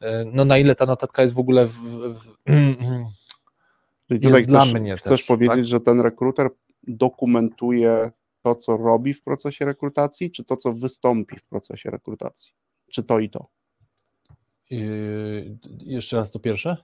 e, no na ile ta notatka jest w ogóle w, w, Czyli tutaj dla chcesz, mnie chcesz też, powiedzieć, tak? że ten rekruter dokumentuje to, co robi w procesie rekrutacji, czy to, co wystąpi w procesie rekrutacji? Czy to i to? Yy, jeszcze raz to pierwsze?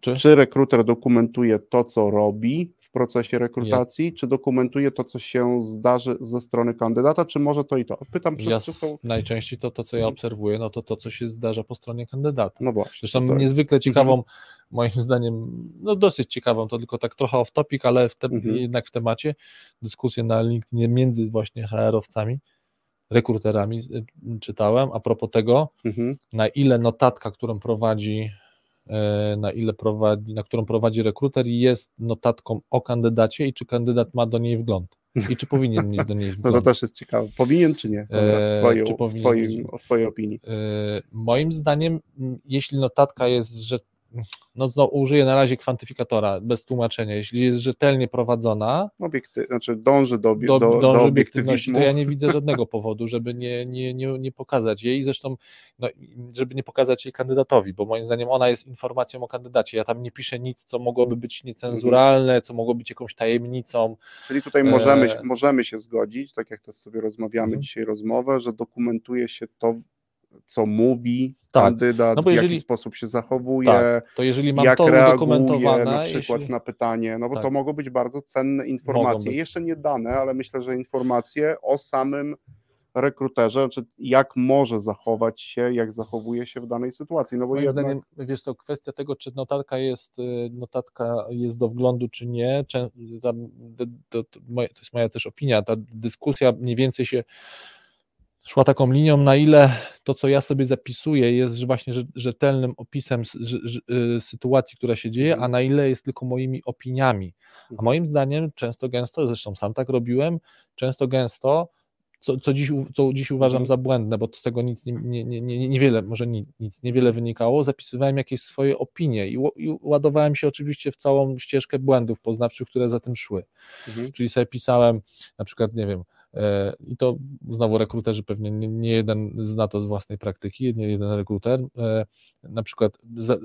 Czy? Czy rekruter dokumentuje to, co robi w procesie rekrutacji, czy dokumentuje to, co się zdarzy ze strony kandydata, czy może to i to? Pytam przez Ja, najczęściej to, to, co ja Mhm. obserwuję, no to to, co się zdarza po stronie kandydata. No właśnie. Zresztą jest- niezwykle ciekawą, moim zdaniem, no dosyć ciekawą, to tylko tak trochę off topic, ale w te, Mhm. jednak w temacie, dyskusję na LinkedInie między właśnie HR-owcami, rekruterami y, czytałem, a propos tego, Mhm. na ile notatka, którą prowadzi, na ile prowadzi, na którą prowadzi rekruter, jest notatką o kandydacie i czy kandydat ma do niej wgląd. I czy powinien mieć do niej No to wgląd. też jest ciekawe. Powinien czy nie? W, twoją, czy w, powinien twoim, być? w twojej opinii. E, Moim zdaniem, jeśli notatka jest, że no, no użyję na razie kwantyfikatora bez tłumaczenia, jeśli jest rzetelnie prowadzona, Obiekty, znaczy dąży do, do, do, do, obiektywności, to ja nie widzę żadnego powodu, żeby nie, nie, nie, nie pokazać jej, zresztą no, żeby nie pokazać jej kandydatowi, bo moim zdaniem ona jest informacją o kandydacie. Ja tam nie piszę nic, co mogłoby być niecenzuralne, co mogło być jakąś tajemnicą. Czyli tutaj możemy, Eee. możemy się zgodzić, tak jak też sobie rozmawiamy Mhm. dzisiaj rozmowę, że dokumentuje się to, co mówi Tak. kandydat, No bo w jeżeli- jaki sposób się zachowuje, Tak, to jeżeli mam jak to reaguje na przykład jeśli... na pytanie, no bo Tak. to mogą być bardzo cenne informacje, jeszcze nie dane, ale myślę, że informacje o samym rekruterze, czy jak może zachować się, jak zachowuje się w danej sytuacji, no bo Moim jednak... zdaniem, wiesz to kwestia tego, czy notatka jest, y, notatka jest do wglądu, czy nie, to jest moja też opinia, ta dyskusja mniej więcej się szła taką linią, na ile to, co ja sobie zapisuję, jest właśnie rze- rzetelnym opisem y, sytuacji, która się dzieje, a na ile jest tylko moimi opiniami. A Mhm. moim zdaniem często gęsto, zresztą sam tak robiłem, często gęsto, co, co, dziś, co dziś uważam Mhm. za błędne, bo z tego nic nie, nie, nie, nie, niewiele, może ni- nic, niewiele wynikało, zapisywałem jakieś swoje opinie i, i ładowałem się oczywiście w całą ścieżkę błędów poznawczych, które za tym szły. Mhm. Czyli sobie pisałem na przykład, nie wiem, i to znowu rekruterzy pewnie nie, nie jeden zna to z własnej praktyki, nie jeden rekruter, e, na przykład e,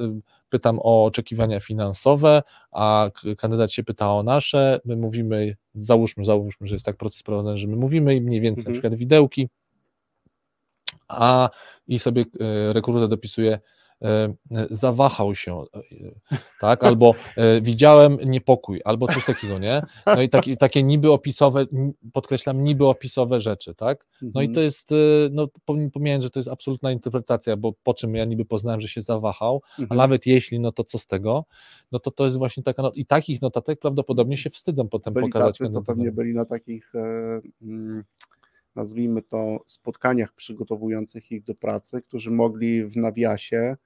pytam o oczekiwania finansowe, a kandydat się pyta o nasze, my mówimy, załóżmy, załóżmy, że jest tak proces prowadzony, że my mówimy i mniej więcej na Mhm. przykład widełki, a i sobie e, rekruter dopisuje e, e, zawahał się, e, tak, albo e, widziałem niepokój, albo coś takiego, nie? No i taki, takie niby opisowe, podkreślam, niby opisowe rzeczy, tak? No i Mhm. to jest, e, no pom- pomijając, że to jest absolutna interpretacja, bo po czym ja niby poznałem, że się zawahał, a Mhm. nawet jeśli, no to co z tego? No to to jest właśnie taka, no, i takich notatek prawdopodobnie się wstydzą potem byli pokazać. tacy, co pewnie byli na takich, e, mm, nazwijmy to, spotkaniach przygotowujących ich do pracy, którzy mogli w nawiasie e,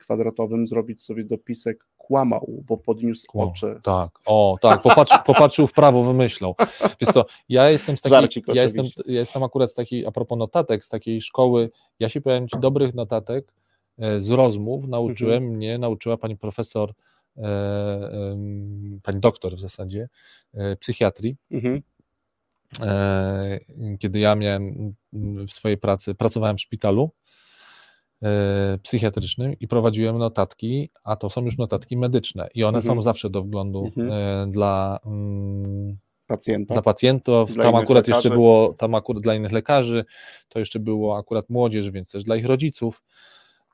kwadratowym zrobić sobie dopisek kłamał, bo podniósł Kłam. oczy. Tak, o, tak, popatrz, popatrzył w prawo, wymyślał. Wiesz co, ja jestem z takiej, Żarcik ja jestem, ja jestem akurat z takiej, a propos notatek, z takiej szkoły, ja się powiem Ci, dobrych notatek e, z rozmów nauczyłem Mhm. mnie, nauczyła pani profesor, e, em, pani doktor w zasadzie, e, psychiatrii, Mhm. e, kiedy ja miałem w swojej pracy, pracowałem w szpitalu e, psychiatrycznym i prowadziłem notatki, a to są już notatki medyczne i one Mhm. są zawsze do wglądu Mhm. e, dla, mm, Pacjenta. dla pacjentów, Dla tam akurat jeszcze lekarzy. było, tam akurat dla innych lekarzy, to jeszcze było akurat młodzież, więc też dla ich rodziców.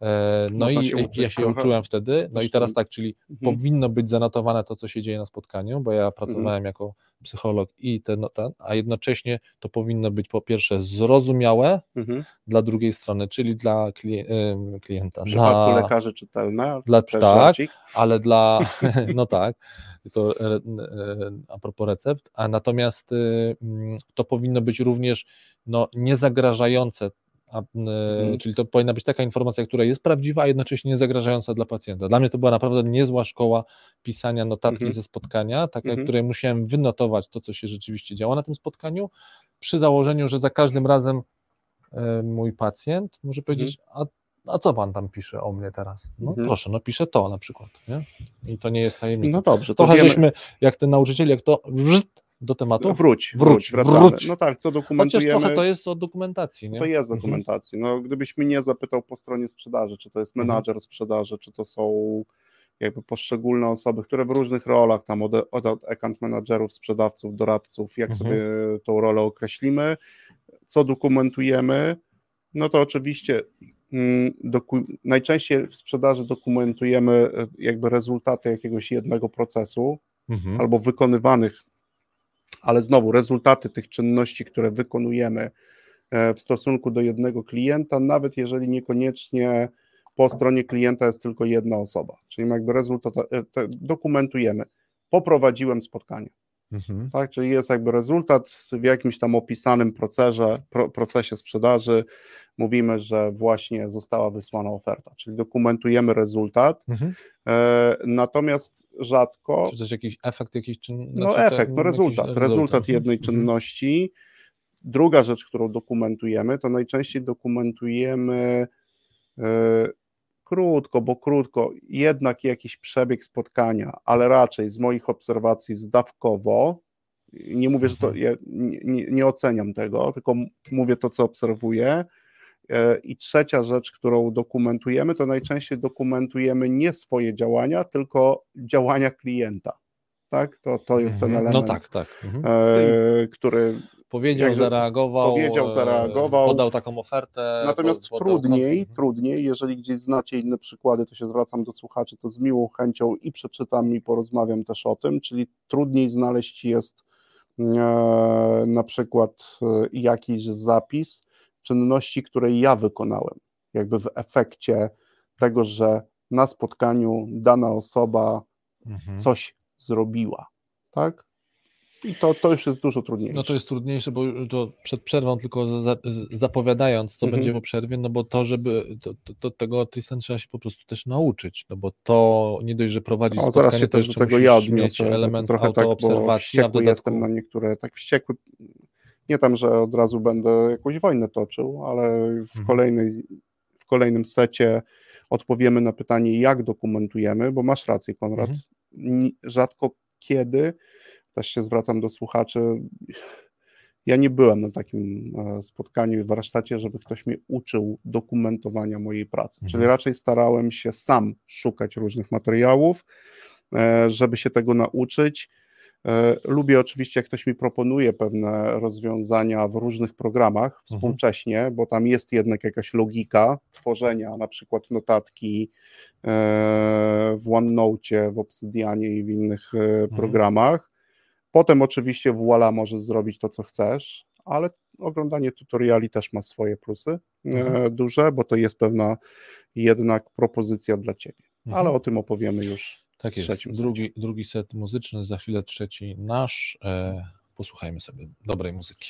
E, No Można i się uczyć ja się trochę. uczyłem wtedy. No i teraz tak, czyli Mhm. powinno być zanotowane to, co się dzieje na spotkaniu, bo ja pracowałem jako psycholog i ten, no, ten, a jednocześnie to powinno być po pierwsze zrozumiałe Mhm. dla drugiej strony, czyli dla klien- klienta. W przypadku dla, lekarzy czytelne, dla- tak. ale dla, no tak, to e, e, a propos recept, a natomiast y, mm, to powinno być również no, niezagrażające, a, y, Mhm. czyli to powinna być taka informacja, która jest prawdziwa, a jednocześnie niezagrażająca dla pacjenta. Dla mnie to była naprawdę niezła szkoła pisania notatki Mhm. ze spotkania, taka, Mhm. której musiałem wynotować to, co się rzeczywiście działo na tym spotkaniu, przy założeniu, że za każdym razem e, mój pacjent może powiedzieć, a, a co pan tam pisze o mnie teraz? No Mhm. proszę, no piszę to na przykład, nie? I to nie jest tajemnica. No dobrze, to Trochę wiemy. żeśmy, jak ten nauczyciel, jak to do tematu, Wróć, wróć, Wróć, wróć. No tak, co chociaż dokumentujemy. trochę to jest o dokumentacji, nie? To jest Mhm. dokumentacji. No, gdybyś mnie zapytał po stronie sprzedaży, czy to jest Mhm. menadżer sprzedaży, czy to są jakby poszczególne osoby, które w różnych rolach, tam od, od account managerów, sprzedawców, doradców, jak Mhm. sobie tą rolę określimy, co dokumentujemy, no to oczywiście mm, doku, najczęściej w sprzedaży dokumentujemy e, jakby rezultaty jakiegoś jednego procesu, Mhm. albo wykonywanych, ale znowu rezultaty tych czynności, które wykonujemy e, w stosunku do jednego klienta, nawet jeżeli niekoniecznie po stronie klienta jest tylko jedna osoba. Czyli jakby rezultat e, dokumentujemy. Poprowadziłem spotkanie, Mhm. tak? Czyli jest jakby rezultat w jakimś tam opisanym procesie, pro, procesie sprzedaży. Mówimy, że właśnie została wysłana oferta, czyli dokumentujemy rezultat. Mhm. E, natomiast rzadko Czy też jakiś efekt, jakiś czyn... no znaczy efekt, no jakiś rezultat, rezultat jednej Mhm. czynności. Druga rzecz, którą dokumentujemy, to najczęściej dokumentujemy e, krótko, bo krótko, jednak jakiś przebieg spotkania, ale raczej z moich obserwacji zdawkowo. Nie mówię, że to Mhm. ja nie, nie, oceniam tego, tylko mówię to, co obserwuję. E, I trzecia rzecz, którą dokumentujemy, to najczęściej dokumentujemy nie swoje działania, tylko działania klienta. Tak? To, to jest ten Mhm. element, No tak, tak. Mhm. e, który powiedział, Jakże zareagował, powiedział, e, zareagował. podał taką ofertę. Natomiast podał trudniej, kontrakt. trudniej, jeżeli gdzieś znacie inne przykłady, to się zwracam do słuchaczy, to z miłą chęcią i przeczytam i porozmawiam też o tym, czyli trudniej znaleźć jest e, na przykład e, jakiś zapis czynności, które ja wykonałem, jakby w efekcie tego, że na spotkaniu dana osoba Mhm. coś zrobiła, tak? I to, to już jest dużo trudniejsze. No to jest trudniejsze, bo to przed przerwą tylko za, zapowiadając, co Mhm. będzie po przerwie, no bo to, żeby to, to, to tego Tristan trzeba się po prostu też nauczyć, no bo to nie dość, że prowadzić O, spotkanie, zaraz się też do tego ja odniosę. element trochę tak, bo wściekły dodatku jestem na niektóre, tak wściekły, nie tam, że od razu będę jakąś wojnę toczył, ale w, Mhm. kolejnej, w kolejnym secie odpowiemy na pytanie, jak dokumentujemy, bo masz rację, Konrad. Ni- rzadko kiedy, też się zwracam do słuchaczy, ja nie byłem na takim e, spotkaniu i warsztacie, żeby ktoś mnie uczył dokumentowania mojej pracy. Mhm. Czyli raczej starałem się sam szukać różnych materiałów, e, żeby się tego nauczyć. E, Lubię oczywiście, jak ktoś mi proponuje pewne rozwiązania w różnych programach współcześnie, bo tam jest jednak jakaś logika tworzenia na przykład notatki w OneNote, w Obsidianie i w innych e, programach. Potem oczywiście Voila możesz zrobić to, co chcesz, ale oglądanie tutoriali też ma swoje plusy e, Mhm. duże, bo to jest pewna jednak propozycja dla ciebie. Mhm. Ale o tym opowiemy już tak jest. trzecim Drugi, drugi set muzyczny, za chwilę trzeci nasz. E, posłuchajmy sobie dobrej muzyki.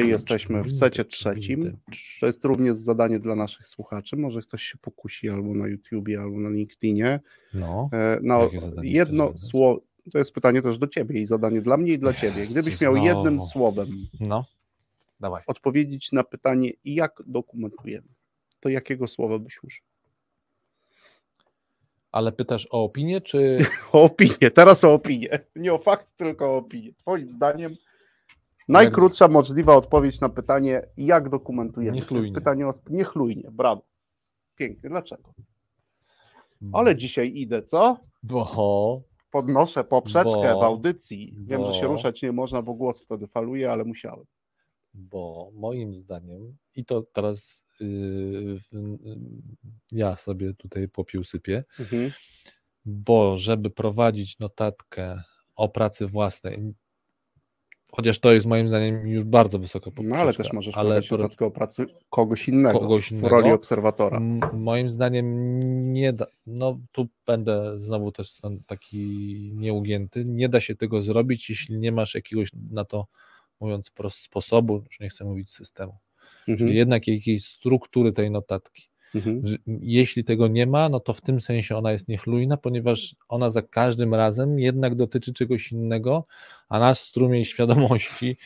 No i jesteśmy w secie trzecim. To jest również zadanie dla naszych słuchaczy. Może ktoś się pokusi albo na YouTubie, albo na LinkedInie. No, E, zadanie jedno słowo. To jest pytanie też do ciebie i zadanie dla mnie i dla ciebie. Gdybyś miał znowu. jednym słowem no, dawaj. odpowiedzieć na pytanie, jak dokumentujemy, to jakiego słowa byś użył? Ale pytasz o opinię, czy O opinię, teraz o opinię. Nie o fakt, tylko o opinię. Twoim zdaniem najkrótsza możliwa odpowiedź na pytanie, jak dokumentujemy. Niechlujnie. Pytanie o niechlujnie, brawo. Pięknie, dlaczego? Ale dzisiaj idę, co? Bo Podnoszę poprzeczkę Bo- w audycji. Wiem, że się bo- ruszać nie można, bo głos wtedy faluje, ale musiałem. bo moim zdaniem, i to teraz yy, yy, ja sobie tutaj popiół sypię, Mhm. bo żeby prowadzić notatkę o pracy własnej, chociaż to jest moim zdaniem już bardzo wysoka poprzeczka, No ale też możesz ale prowadzić pro- o pracy kogoś innego, Kogoś w innego. roli obserwatora. M- Moim zdaniem nie da, no tu będę znowu też taki nieugięty, nie da się tego zrobić, jeśli nie masz jakiegoś na to, mówiąc wprost, sposobu, już nie chcę mówić systemu, Mhm. czyli jednak jakiejś struktury tej notatki. Mhm. Jeśli tego nie ma, no to w tym sensie ona jest niechlujna, ponieważ ona za każdym razem jednak dotyczy czegoś innego, a nasz strumień świadomości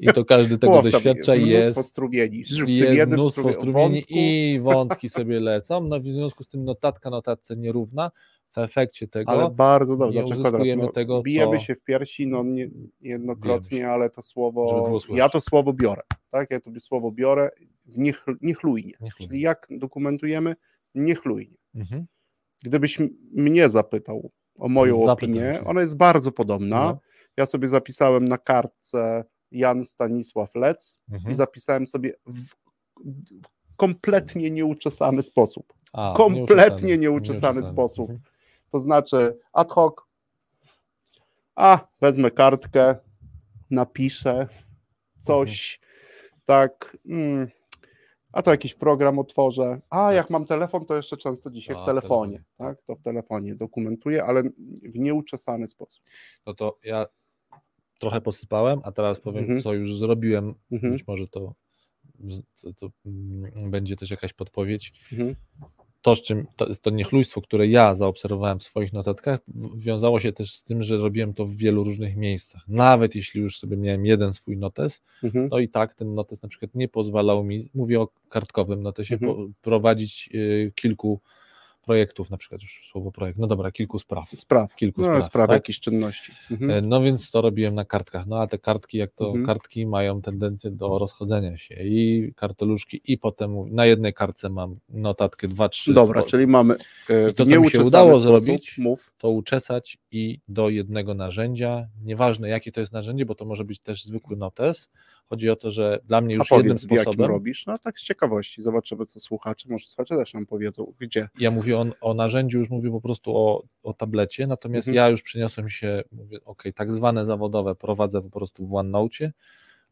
i to każdy tego tam doświadcza i mnóstwo jest strumieni. W jest mnóstwo strumie- strumieni wątku- i wątki sobie lecą. No w związku z tym notatka notatce nierówna. W efekcie tego Ale bardzo dobrze. nie Znaczy, uzyskujemy no, tego, bijemy co- się w piersi, no nie, jednokrotnie, się. ale to słowo, ja to słowo biorę, tak? Ja to słowo biorę niech, niechlujnie. Niechlujnie. Czyli jak dokumentujemy? Niechlujnie. Mhm. Gdybyś mnie zapytał o moją Zapytam opinię, cię. ona jest bardzo podobna. No. Ja sobie zapisałem na kartce Jan Stanisław Lec i Mhm. zapisałem sobie w, w kompletnie nieuczesany sposób. A, kompletnie nieuczesany sposób. Mhm. To znaczy ad hoc, a wezmę kartkę, napiszę coś, tak, mm, a to jakiś program otworzę, a jak mam telefon, to jeszcze często dzisiaj A, w telefonie, telefonie. tak, to w telefonie dokumentuję, ale w nieuczesany sposób. No to ja trochę posypałem, a teraz powiem, Mhm. co już zrobiłem. Mhm. Być może to, to, to mm, będzie też jakaś podpowiedź. To, z czym, to, to niechlujstwo, które ja zaobserwowałem w swoich notatkach, wiązało się też z tym, że robiłem to w wielu różnych miejscach. Nawet jeśli już sobie miałem jeden swój notes, Mhm. no i tak ten notes na przykład nie pozwalał mi, mówię o kartkowym notesie, Mhm. prowadzić y, kilku projektów, na przykład już słowo projekt, no dobra, kilku spraw. Spraw, Kilku no, spraw, spraw tak? jakichś czynności. Mhm. E, No więc to robiłem na kartkach. No a te kartki, jak to Mhm. kartki mają tendencję do rozchodzenia się i karteluszki, i potem na jednej kartce mam notatkę 2-3. Dobra, czyli mamy e, I to, co mi się udało sposób, zrobić, mów, to uczesać i do jednego narzędzia. Nieważne jakie to jest narzędzie, bo to może być też zwykły notes. Chodzi o to, że dla mnie już jednym powiedz, jakim sposobem. robisz, no tak z ciekawości, zobaczymy co słuchacze, może słuchacze też nam powiedzą, gdzie. Ja mówię o, o narzędziu, już mówię po prostu o, o tablecie, natomiast Mhm. ja już przeniosłem się, mówię, ok, tak zwane zawodowe prowadzę po prostu w OneNote,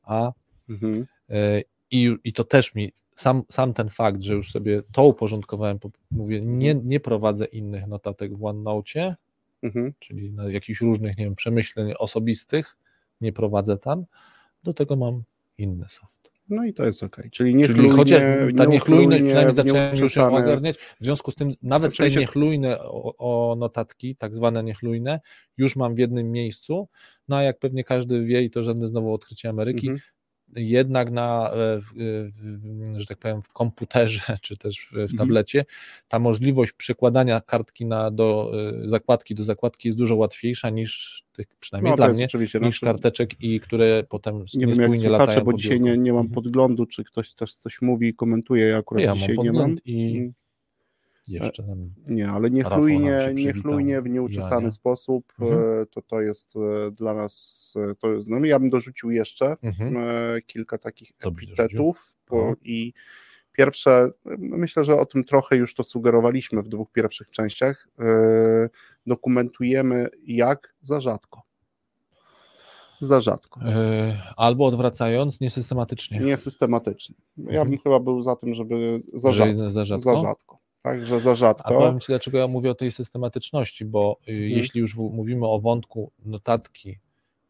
a Mhm. E, I, I to też mi, sam, sam ten fakt, że już sobie to uporządkowałem, po- mówię, nie, nie prowadzę innych notatek w OneNote, Mhm. czyli na jakichś różnych, nie wiem, przemyśleń osobistych, nie prowadzę tam, do tego mam inny soft. No i to jest ok. Czyli Czyli niechlujnie, chociaż ta niechlujność, przynajmniej ją nieuczesane- ogarniać, w związku z tym nawet te Oczywiście- niechlujne o, o notatki, tak zwane niechlujne, już mam w jednym miejscu, no a jak pewnie każdy wie i to żadne znowu odkrycie Ameryki, Mhm. Jednak na, e, w, że tak powiem, w komputerze czy też w, Mhm. tablecie ta możliwość przekładania kartki na, do e, zakładki do zakładki jest dużo łatwiejsza niż tych, przynajmniej No, dla mnie, niż karteczek i które potem nie wiem jak słuchacze, latają bo dzisiaj nie, nie mam Mhm. podglądu, czy ktoś też coś mówi i komentuje, ja akurat Ja dzisiaj nie mam. i Mm, jeszcze Nie, ale niechlujnie, niechlujnie w nieuczesany Jania. sposób, Mhm. e, to to jest e, dla nas, e, to jest, no ja bym dorzucił jeszcze mhm. kilka takich Co epitetów bo, No. i pierwsze, e, myślę, że o tym trochę już to sugerowaliśmy w dwóch pierwszych częściach, dokumentujemy jak za rzadko. Za rzadko. Albo odwracając, niesystematycznie. Niesystematycznie. Ja Mhm. bym chyba był za tym, żeby za rzadko. za rzadko. Za rzadko. Tak, że za A rzadko. powiem Ci, dlaczego ja mówię o tej systematyczności, bo Mhm. jeśli już mówimy o wątku notatki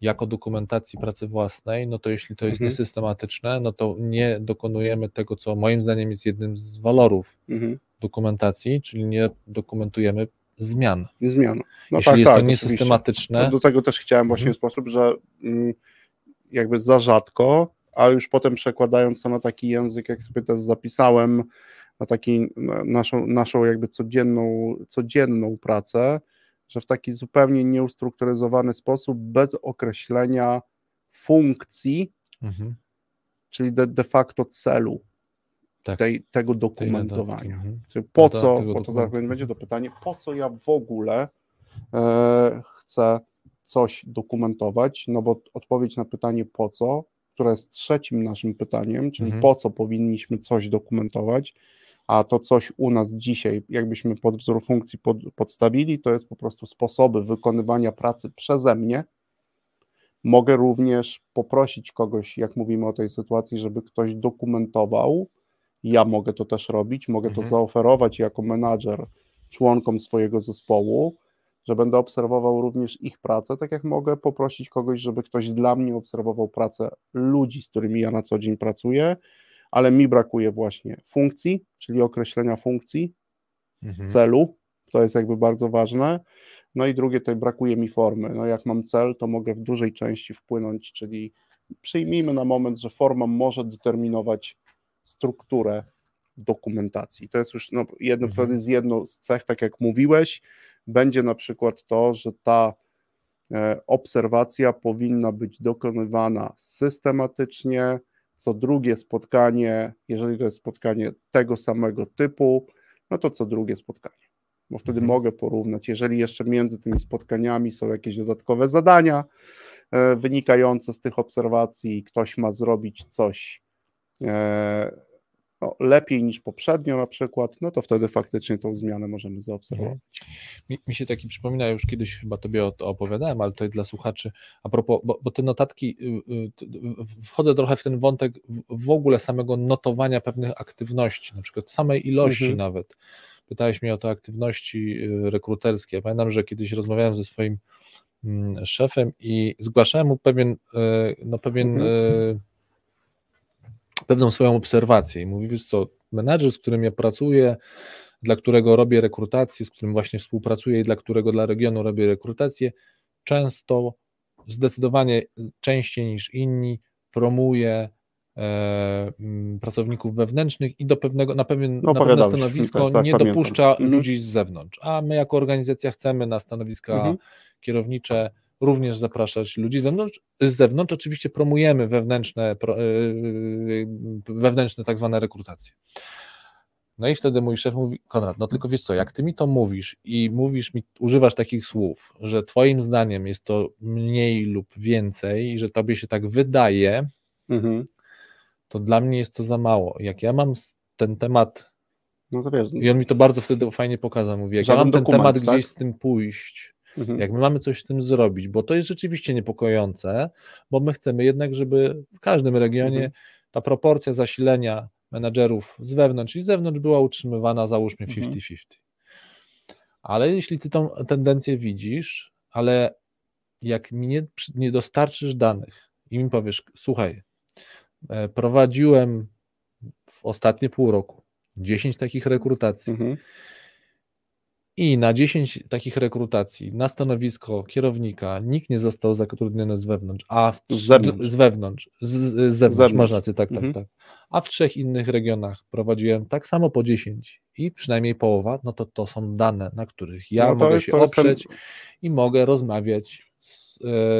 jako dokumentacji pracy własnej, no to jeśli to jest Mhm. niesystematyczne, no to nie dokonujemy tego, co moim zdaniem jest jednym z walorów Mhm. dokumentacji, czyli nie dokumentujemy zmian. Zmian. No jeśli tak, jest tak, to niesystematyczne, No do tego też chciałem właśnie Mhm. w sposób, że mm, jakby za rzadko, a już potem przekładając to na taki język, jak sobie też zapisałem, na taki na naszą, naszą jakby codzienną, codzienną pracę, że w taki zupełnie nieustrukturyzowany sposób, bez określenia funkcji, mhm, czyli de, de facto celu tak, tej, tego dokumentowania. mhm. Czyli po No co, bo to zaraz będzie to pytanie, po co ja w ogóle e, chcę coś dokumentować, no bo odpowiedź na pytanie po co, które jest trzecim naszym pytaniem, czyli Mhm. po co powinniśmy coś dokumentować, a to coś u nas dzisiaj, jakbyśmy pod wzór funkcji pod, podstawili, to jest po prostu sposoby wykonywania pracy przeze mnie. Mogę również poprosić kogoś, jak mówimy o tej sytuacji, żeby ktoś dokumentował. Ja mogę to też robić, mogę to Mhm. zaoferować jako menadżer członkom swojego zespołu, że będę obserwował również ich pracę, tak jak mogę poprosić kogoś, żeby ktoś dla mnie obserwował pracę ludzi, z którymi ja na co dzień pracuję, ale mi brakuje właśnie funkcji, czyli określenia funkcji, Mhm. celu, to jest jakby bardzo ważne. No i drugie, tutaj brakuje mi formy. No jak mam cel, to mogę w dużej części wpłynąć, czyli przyjmijmy na moment, że forma może determinować strukturę dokumentacji. To jest już no, jedno, Mhm. wtedy z jedną z cech, tak jak mówiłeś, będzie na przykład to, że ta e, obserwacja powinna być dokonywana systematycznie. Co drugie spotkanie, jeżeli to jest spotkanie tego samego typu, no to co drugie spotkanie. Bo wtedy Mhm. mogę porównać, jeżeli jeszcze między tymi spotkaniami są jakieś dodatkowe zadania e, wynikające z tych obserwacji, i ktoś ma zrobić coś e, no, lepiej niż poprzednio na przykład, no to wtedy faktycznie tą zmianę możemy zaobserwować. Mi, mi się taki przypomina, już kiedyś chyba tobie o to opowiadałem, ale tutaj dla słuchaczy, a propos, bo, bo te notatki, y, y, wchodzę trochę w ten wątek w- ogóle samego notowania pewnych aktywności, na przykład samej ilości Mhm. nawet. Pytałeś mnie o te aktywności y, rekruterskie. Ja pamiętam, że kiedyś rozmawiałem ze swoim mm, szefem i zgłaszałem mu pewien, no pewien Mhm. Pewną swoją obserwację i mówi, wiesz co, menadżer, z którym ja pracuję, dla którego robię rekrutację, z którym właśnie współpracuję i dla którego dla regionu robię rekrutację, często, zdecydowanie częściej niż inni promuje e, pracowników wewnętrznych i do pewnego, na, pewien, No, na pewne stanowisko tak, tak, nie pamiętam. dopuszcza Mhm. ludzi z zewnątrz, a my jako organizacja chcemy na stanowiska Mhm. kierownicze również zapraszać ludzi z zewnątrz. Z zewnątrz oczywiście promujemy wewnętrzne, pro, yy, wewnętrzne tak zwane rekrutacje. No i wtedy mój szef mówi, Konrad, no tylko wiesz co, jak ty mi to mówisz i mówisz mi, używasz takich słów, że twoim zdaniem jest to mniej lub więcej i że tobie się tak wydaje, Mhm. to dla mnie jest to za mało. Jak ja mam ten temat, No to wiesz, i on mi to bardzo wtedy fajnie pokazał, mówi, jak ja mam ten dokument, temat tak? gdzieś z tym pójść, mhm. jak my mamy coś z tym zrobić, bo to jest rzeczywiście niepokojące, bo my chcemy jednak, żeby w każdym regionie Mhm. ta proporcja zasilenia menadżerów z wewnątrz i z zewnątrz była utrzymywana załóżmy Mhm. 50-50. Ale jeśli ty tą tendencję widzisz, ale jak mi nie, nie dostarczysz danych i mi powiesz, słuchaj, e, prowadziłem w ostatnie pół roku 10 takich rekrutacji, Mhm. I na 10 takich rekrutacji na stanowisko kierownika nikt nie został zatrudniony z wewnątrz, a w Z zewnątrz. z wewnątrz, z, z zewnątrz, zewnątrz. masz rację, tak, Mhm. tak, tak. A w trzech innych regionach prowadziłem tak samo po 10 i przynajmniej połowa, no to to są dane, na których ja No mogę jest- się jest ten- oprzeć i mogę rozmawiać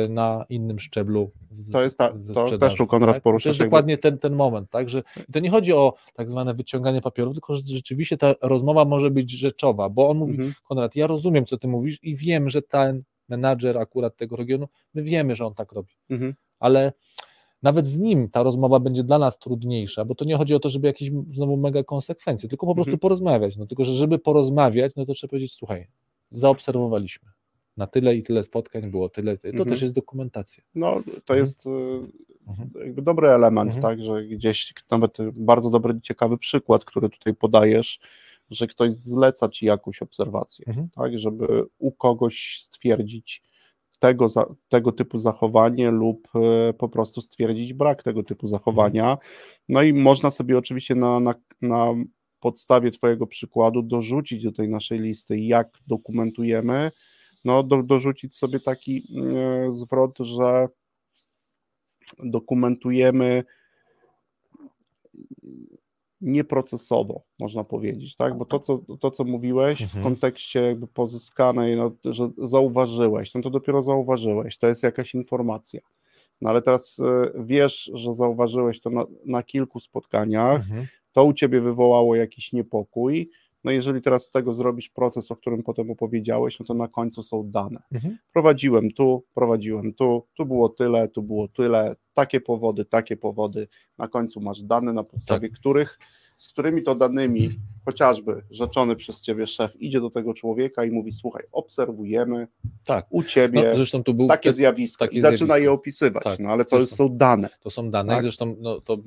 na innym szczeblu. Z, To jest ta- to też tu Konrad tak? poruszasz To jest dokładnie ten, ten moment, tak, że to nie chodzi o tak zwane wyciąganie papierów, tylko że rzeczywiście ta rozmowa może być rzeczowa, bo on mówi, Mhm. Konrad, ja rozumiem, co ty mówisz i wiem, że ten menadżer akurat tego regionu, my wiemy, że on tak robi, Mhm. ale nawet z nim ta rozmowa będzie dla nas trudniejsza, bo to nie chodzi o to, żeby jakieś znowu mega konsekwencje, tylko po prostu Mhm. porozmawiać, no tylko, że żeby porozmawiać, no to trzeba powiedzieć, słuchaj, zaobserwowaliśmy, na tyle i tyle spotkań było, tyle, tyle. to Mhm. też jest dokumentacja. No, to Mhm. jest y, Mhm. jakby dobry element, Mhm. tak, że gdzieś nawet bardzo dobry, ciekawy przykład, który tutaj podajesz, że ktoś zleca ci jakąś obserwację, Mhm. tak, żeby u kogoś stwierdzić, tego, tego typu zachowanie lub e, po prostu stwierdzić brak tego typu zachowania. No i można sobie oczywiście na, na, na podstawie Twojego przykładu dorzucić do tej naszej listy, jak dokumentujemy, no do, dorzucić sobie taki e, zwrot, że dokumentujemy nieprocesowo, można powiedzieć, tak? Bo to, co, to, co mówiłeś Mhm. w kontekście jakby pozyskanej, no, że zauważyłeś, no to dopiero zauważyłeś, to jest jakaś informacja. No ale teraz e, wiesz, że zauważyłeś to na, na kilku spotkaniach, Mhm. to u ciebie wywołało jakiś niepokój. No jeżeli teraz z tego zrobisz proces, o którym potem opowiedziałeś, no to na końcu są dane. Mhm. Prowadziłem tu, prowadziłem tu, tu było tyle, tu było tyle, takie powody, takie powody. Na końcu masz dane, na podstawie których, z którymi to danymi, chociażby rzeczony przez ciebie szef idzie do tego człowieka i mówi: Słuchaj, obserwujemy Tak. u No, ciebie zresztą tu był takie te- zjawisko takie i zaczyna zjawisko. je opisywać. Tak, No ale to zresztą. są dane. To są dane. Tak. Zresztą no, to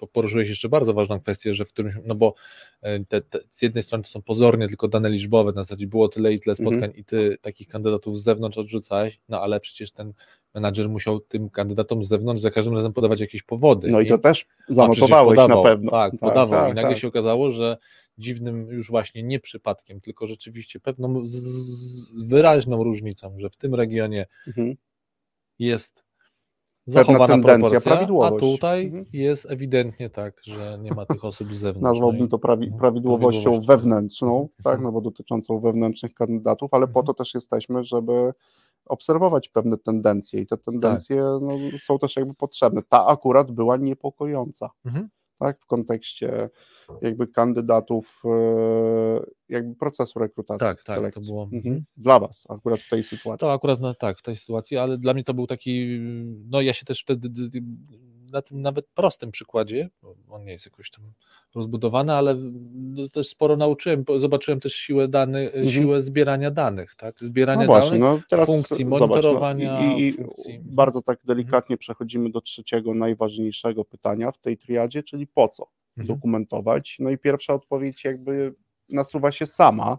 yy, poruszyłeś jeszcze bardzo ważną kwestię, że w którymś, no bo yy, te, te, z jednej strony to są pozornie tylko dane liczbowe, na zasadzie było tyle i tyle Mhm. spotkań i ty takich kandydatów z zewnątrz odrzucałeś, no ale przecież ten menadżer musiał tym kandydatom z zewnątrz za każdym razem podawać jakieś powody. No i nie? to też zanotowałeś podawał, na pewno. Tak, podawał. tak, I nagle tak. się okazało, że dziwnym już właśnie nie przypadkiem, tylko rzeczywiście pewną z, z wyraźną różnicą, że w tym regionie Mhm. jest Pewna zachowana tendencja, proporcja, a tutaj Mhm. jest ewidentnie tak, że nie ma tych osób z zewnątrz. Nazwałbym No i- to prawi, Mhm. prawidłowością Prawidłowością. wewnętrzną, Mhm. tak, no bo dotyczącą wewnętrznych kandydatów, ale po Mhm. to też jesteśmy, żeby obserwować pewne tendencje i te tendencje Tak. no, są też jakby potrzebne. Ta akurat była niepokojąca, Mhm. tak, w kontekście jakby kandydatów, e, jakby procesu rekrutacji, Tak, tak, to selekcji. było- Mhm. mhm. Dla Was akurat w tej sytuacji. To akurat no, tak, w tej sytuacji, ale dla mnie to był taki, no ja się też wtedy na tym nawet prostym przykładzie, bo on nie jest jakoś tam rozbudowany, ale no, też sporo nauczyłem, bo zobaczyłem też siłę danych, Mhm. siłę zbierania danych, tak, zbierania No właśnie, danych, no funkcji zobacz, monitorowania, no, i, i funkcji- bardzo tak delikatnie przechodzimy do trzeciego, najważniejszego pytania w tej triadzie, czyli po co Mhm. dokumentować. No i pierwsza odpowiedź jakby nasuwa się sama,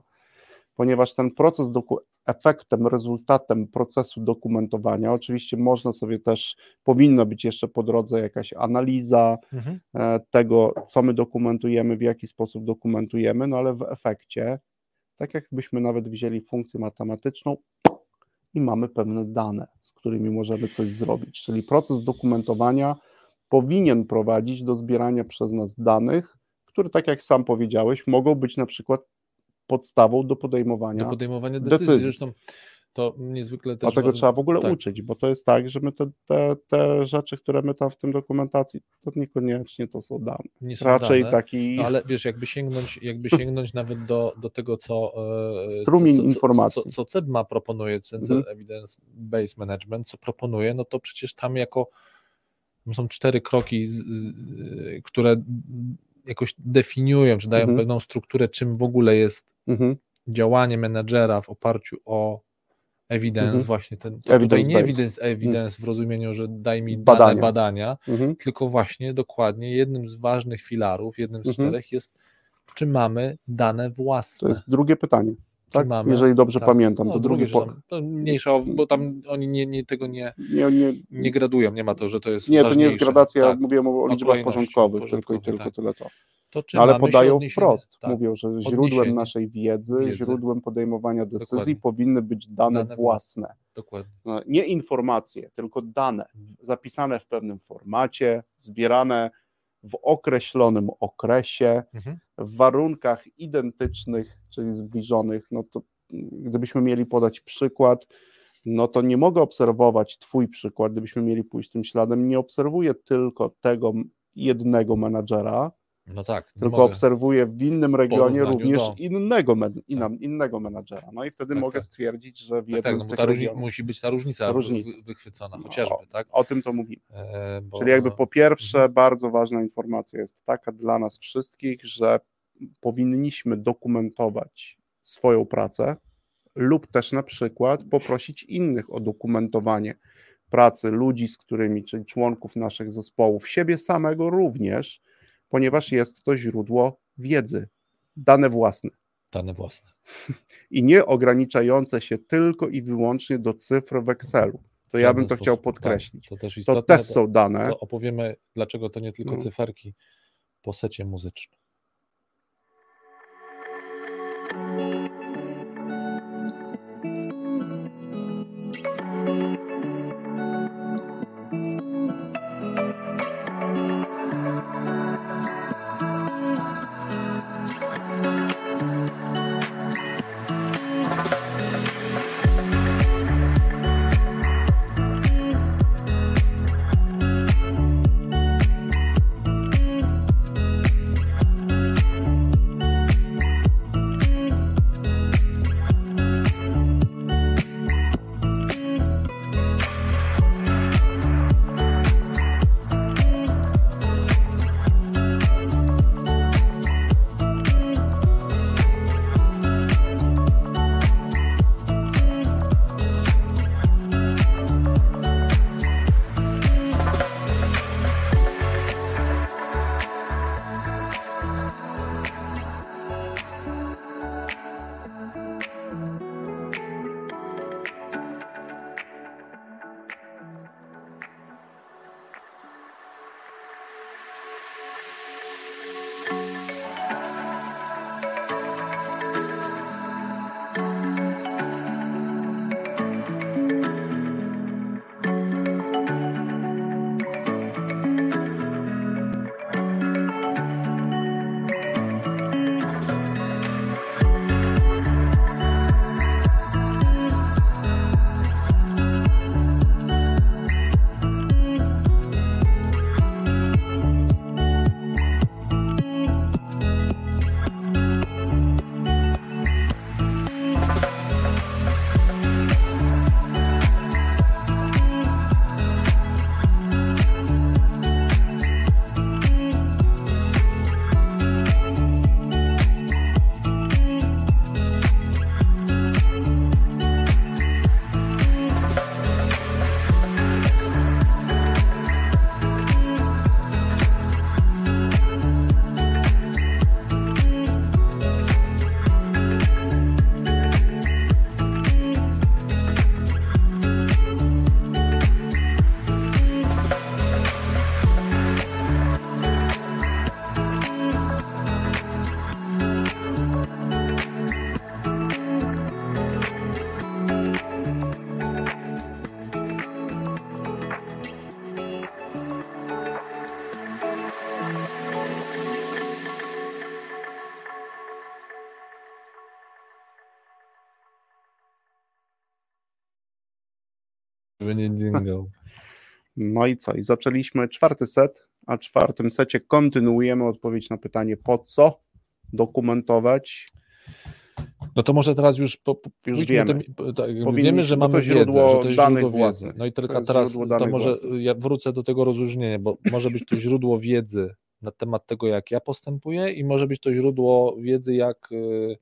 ponieważ ten proces, doku- efektem, rezultatem procesu dokumentowania, oczywiście można sobie też, powinna być jeszcze po drodze jakaś analiza Mhm. e, tego, co my dokumentujemy, w jaki sposób dokumentujemy, no ale w efekcie, tak jakbyśmy nawet wzięli funkcję matematyczną i mamy pewne dane, z którymi możemy coś zrobić. Czyli proces dokumentowania powinien prowadzić do zbierania przez nas danych, które, tak jak sam powiedziałeś, mogą być na przykład podstawą do podejmowania. do podejmowania decyzji. decyzji. Zresztą to niezwykle też. Dlatego trzeba w ogóle tak. uczyć, bo to jest tak, że my te, te, te rzeczy, które my tam w tym dokumentacji, to niekoniecznie to są dane. nie są Raczej dane. taki No ale wiesz, jakby sięgnąć, jakby sięgnąć nawet do, do tego, co. e, Strumień co, co, informacji. Co, co, CEBMA proponuje, Center Mhm. Evidence Based Management, co proponuje, no to przecież tam jako. Są cztery kroki, z, z, które jakoś definiują, czy dają Mhm. pewną strukturę, czym w ogóle jest Mhm. działanie menadżera w oparciu o evidence, Mhm. właśnie ten. To tutaj Evidence nie evidence, evidence w rozumieniu, że daj mi dane badania, Mhm. tylko właśnie dokładnie jednym z ważnych filarów, jednym z Mhm. czterech jest, czy mamy dane własne. To jest drugie pytanie. Tak? mamy? Jeżeli dobrze Tak. pamiętam, No, to drugie. że Po... tam, to mniejsza, bo tam oni nie, nie, tego nie, Nie, nie, nie gradują, nie ma to, że to jest nie, to nie jest gradacja, Tak. mówiłem o, liczbach porządkowych, tylko i porządkowych, tylko tak. tyle to. No, ale podają wprost. tak, Mówią, że źródłem naszej wiedzy, Wiedzy. źródłem podejmowania decyzji Dokładnie. powinny być dane, Dane własne. Dokładnie. No, Nie informacje, tylko dane zapisane w pewnym formacie, zbierane w określonym okresie, Mhm. w warunkach identycznych, czyli zbliżonych, no to gdybyśmy mieli podać przykład, no to nie mogę obserwować Twój przykład, gdybyśmy mieli pójść tym śladem, nie obserwuję tylko tego jednego menadżera, No tak. nie tylko mogę- obserwuję w innym regionie również do- innego, men- inna, innego menadżera. No i wtedy Tak, mogę tak. stwierdzić, że w Tak, jednym tak, no z tych ta regionów, musi być ta różnica, Różnica. wy- wychwycona, No, chociażby, tak? o tym to mówimy. E, bo, Czyli jakby po pierwsze, Mhm. bardzo ważna informacja jest taka dla nas wszystkich, że powinniśmy dokumentować swoją pracę lub też na przykład poprosić innych o dokumentowanie pracy ludzi, z którymi, czyli członków naszych zespołów, siebie samego również, ponieważ jest to źródło wiedzy, dane własne. Dane własne. I nie ograniczające się tylko i wyłącznie do cyfr w Excelu. To ja bym to sposób. chciał Tak, podkreślić. to też To istotne. też są dane. to opowiemy, dlaczego to nie tylko No. cyferki po secie muzycznym. No i co? I zaczęliśmy czwarty set, a w czwartym secie kontynuujemy odpowiedź na pytanie po co dokumentować. No to może teraz już, po, po, Już wiemy. po- tak, wiemy, że mamy to źródło wiedzę, że to jest danych źródło wiedzy. własnych. No i tylko teraz to może ja wrócę do tego rozróżnienia, bo może być to źródło wiedzy na temat tego, jak ja postępuję i może być to źródło wiedzy, jak y,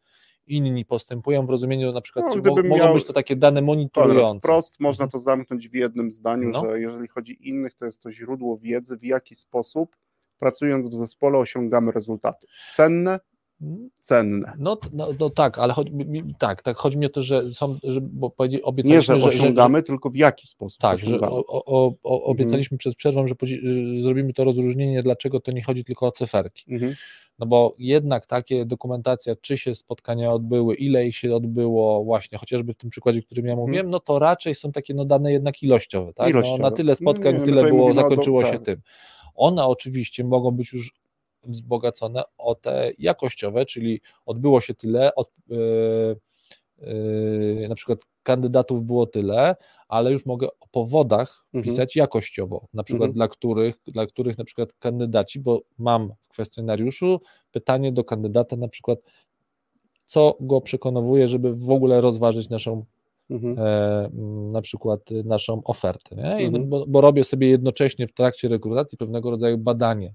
inni postępują w rozumieniu na przykład, No, mo- mogą miał- być to takie dane monitorujące. wprost można Mhm. to zamknąć w jednym zdaniu, No. że jeżeli chodzi o innych, to jest to źródło wiedzy, w jaki sposób pracując w zespole osiągamy rezultaty. Cenne, cenne. No, no, no tak, ale chodzi, tak, tak, chodzi mi o to, że są, że, bo powiedzieli, Nie, obiecaliśmy, że osiągamy, tylko w jaki sposób Tak, że osiągamy. o, o, o, o, obiecaliśmy przed przerwą, że podzi- że zrobimy to rozróżnienie, dlaczego to nie chodzi tylko o cyferki. Mhm. No bo jednak takie dokumentacja, czy się spotkania odbyły, ile ich się odbyło, właśnie chociażby w tym przykładzie, którym ja mówiłem, no to raczej są takie no, dane jednak ilościowe, tak? Ilościowe. No, na tyle spotkań, No nie, my tyle było, o do- zakończyło się tak. tym. One oczywiście mogą być już wzbogacone o te jakościowe, czyli odbyło się tyle, od, yy, yy, na przykład kandydatów było tyle, ale już mogę o powodach Mhm. pisać jakościowo, na przykład Mhm. dla których, dla których na przykład kandydaci, bo mam w kwestionariuszu pytanie do kandydata na przykład, co go przekonuje, żeby w ogóle rozważyć naszą Mhm. e, na przykład naszą ofertę, Mhm. bo, bo robię sobie jednocześnie w trakcie rekrutacji pewnego rodzaju badanie.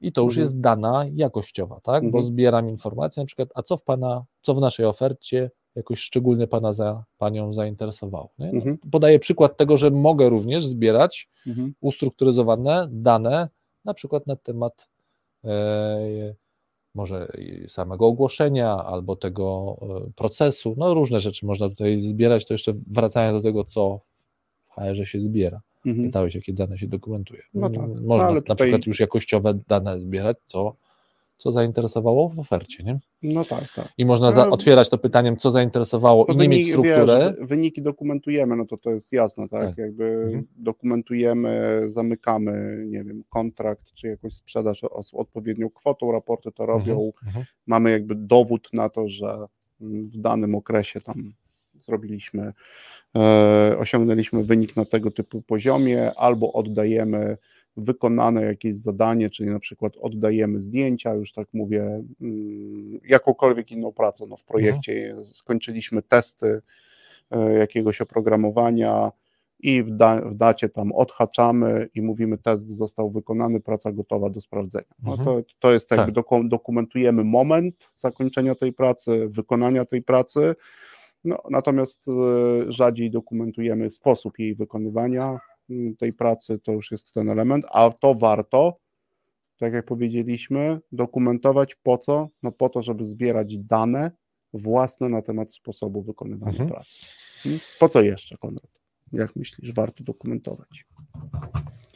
I to już Mhm. jest dana jakościowa, tak? Bo Mhm. zbieram informacje na przykład, a co w pana, co w naszej ofercie jakoś szczególnie pana za panią zainteresowało. No, Mhm. Podaję przykład tego, że mogę również zbierać Mhm. ustrukturyzowane dane, na przykład na temat e, może samego ogłoszenia albo tego e, procesu. No różne rzeczy można tutaj zbierać. To jeszcze wracając do tego, co w HR się zbiera. Mhm. Pytałeś, jakie dane się dokumentuje. No tak. Można no, tutaj... na przykład już jakościowe dane zbierać, co co zainteresowało w ofercie, nie? No tak, tak. I można za, no, otwierać to pytaniem, co zainteresowało no i nie mieć strukturę. Wiesz, wyniki dokumentujemy, no to to jest jasne, tak? tak. Jakby mhm. dokumentujemy, zamykamy, nie wiem, kontrakt, czy jakąś sprzedaż z odpowiednią kwotą, raporty to robią. Mhm. mhm. Mamy jakby dowód na to, że w danym okresie tam zrobiliśmy, e, osiągnęliśmy wynik na tego typu poziomie, albo oddajemy wykonane jakieś zadanie, czyli na przykład oddajemy zdjęcia, już tak mówię, mm, jakąkolwiek inną pracę no w projekcie, mhm. skończyliśmy testy e, jakiegoś oprogramowania i w, da, w, dacie tam odhaczamy i mówimy test został wykonany, praca gotowa do sprawdzenia. No mhm. to, to jest tak. jakby dokumentujemy moment zakończenia tej pracy, wykonania tej pracy, no, natomiast e, rzadziej dokumentujemy sposób jej wykonywania, tej pracy, to już jest ten element, a to warto, tak jak powiedzieliśmy, dokumentować po co? No po to, żeby zbierać dane własne na temat sposobu wykonywania mhm. pracy. Hmm? Po co jeszcze, Konrad? Jak myślisz, warto dokumentować?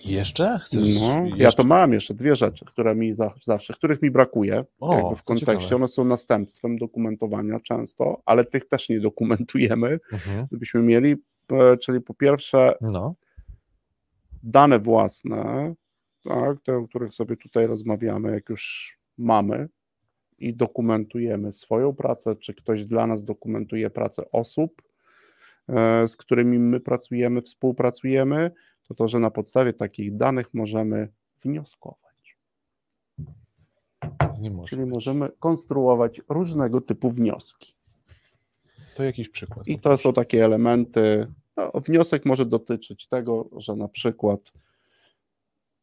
Jeszcze? Chcesz no, jeszcze? Ja to mam jeszcze dwie rzeczy, które mi zawsze, których mi brakuje o, w kontekście. Ciekawe. One są następstwem dokumentowania często, ale tych też nie dokumentujemy, mhm. gdybyśmy mieli. E, czyli po pierwsze, no dane własne, tak, te, o których sobie tutaj rozmawiamy, jak już mamy i dokumentujemy swoją pracę, czy ktoś dla nas dokumentuje pracę osób, e, z którymi my pracujemy, współpracujemy, to to, że na podstawie takich danych możemy wnioskować. Może Czyli być. możemy konstruować różnego typu wnioski. To jakiś przykład. I to są takie elementy no, wniosek może dotyczyć tego, że na przykład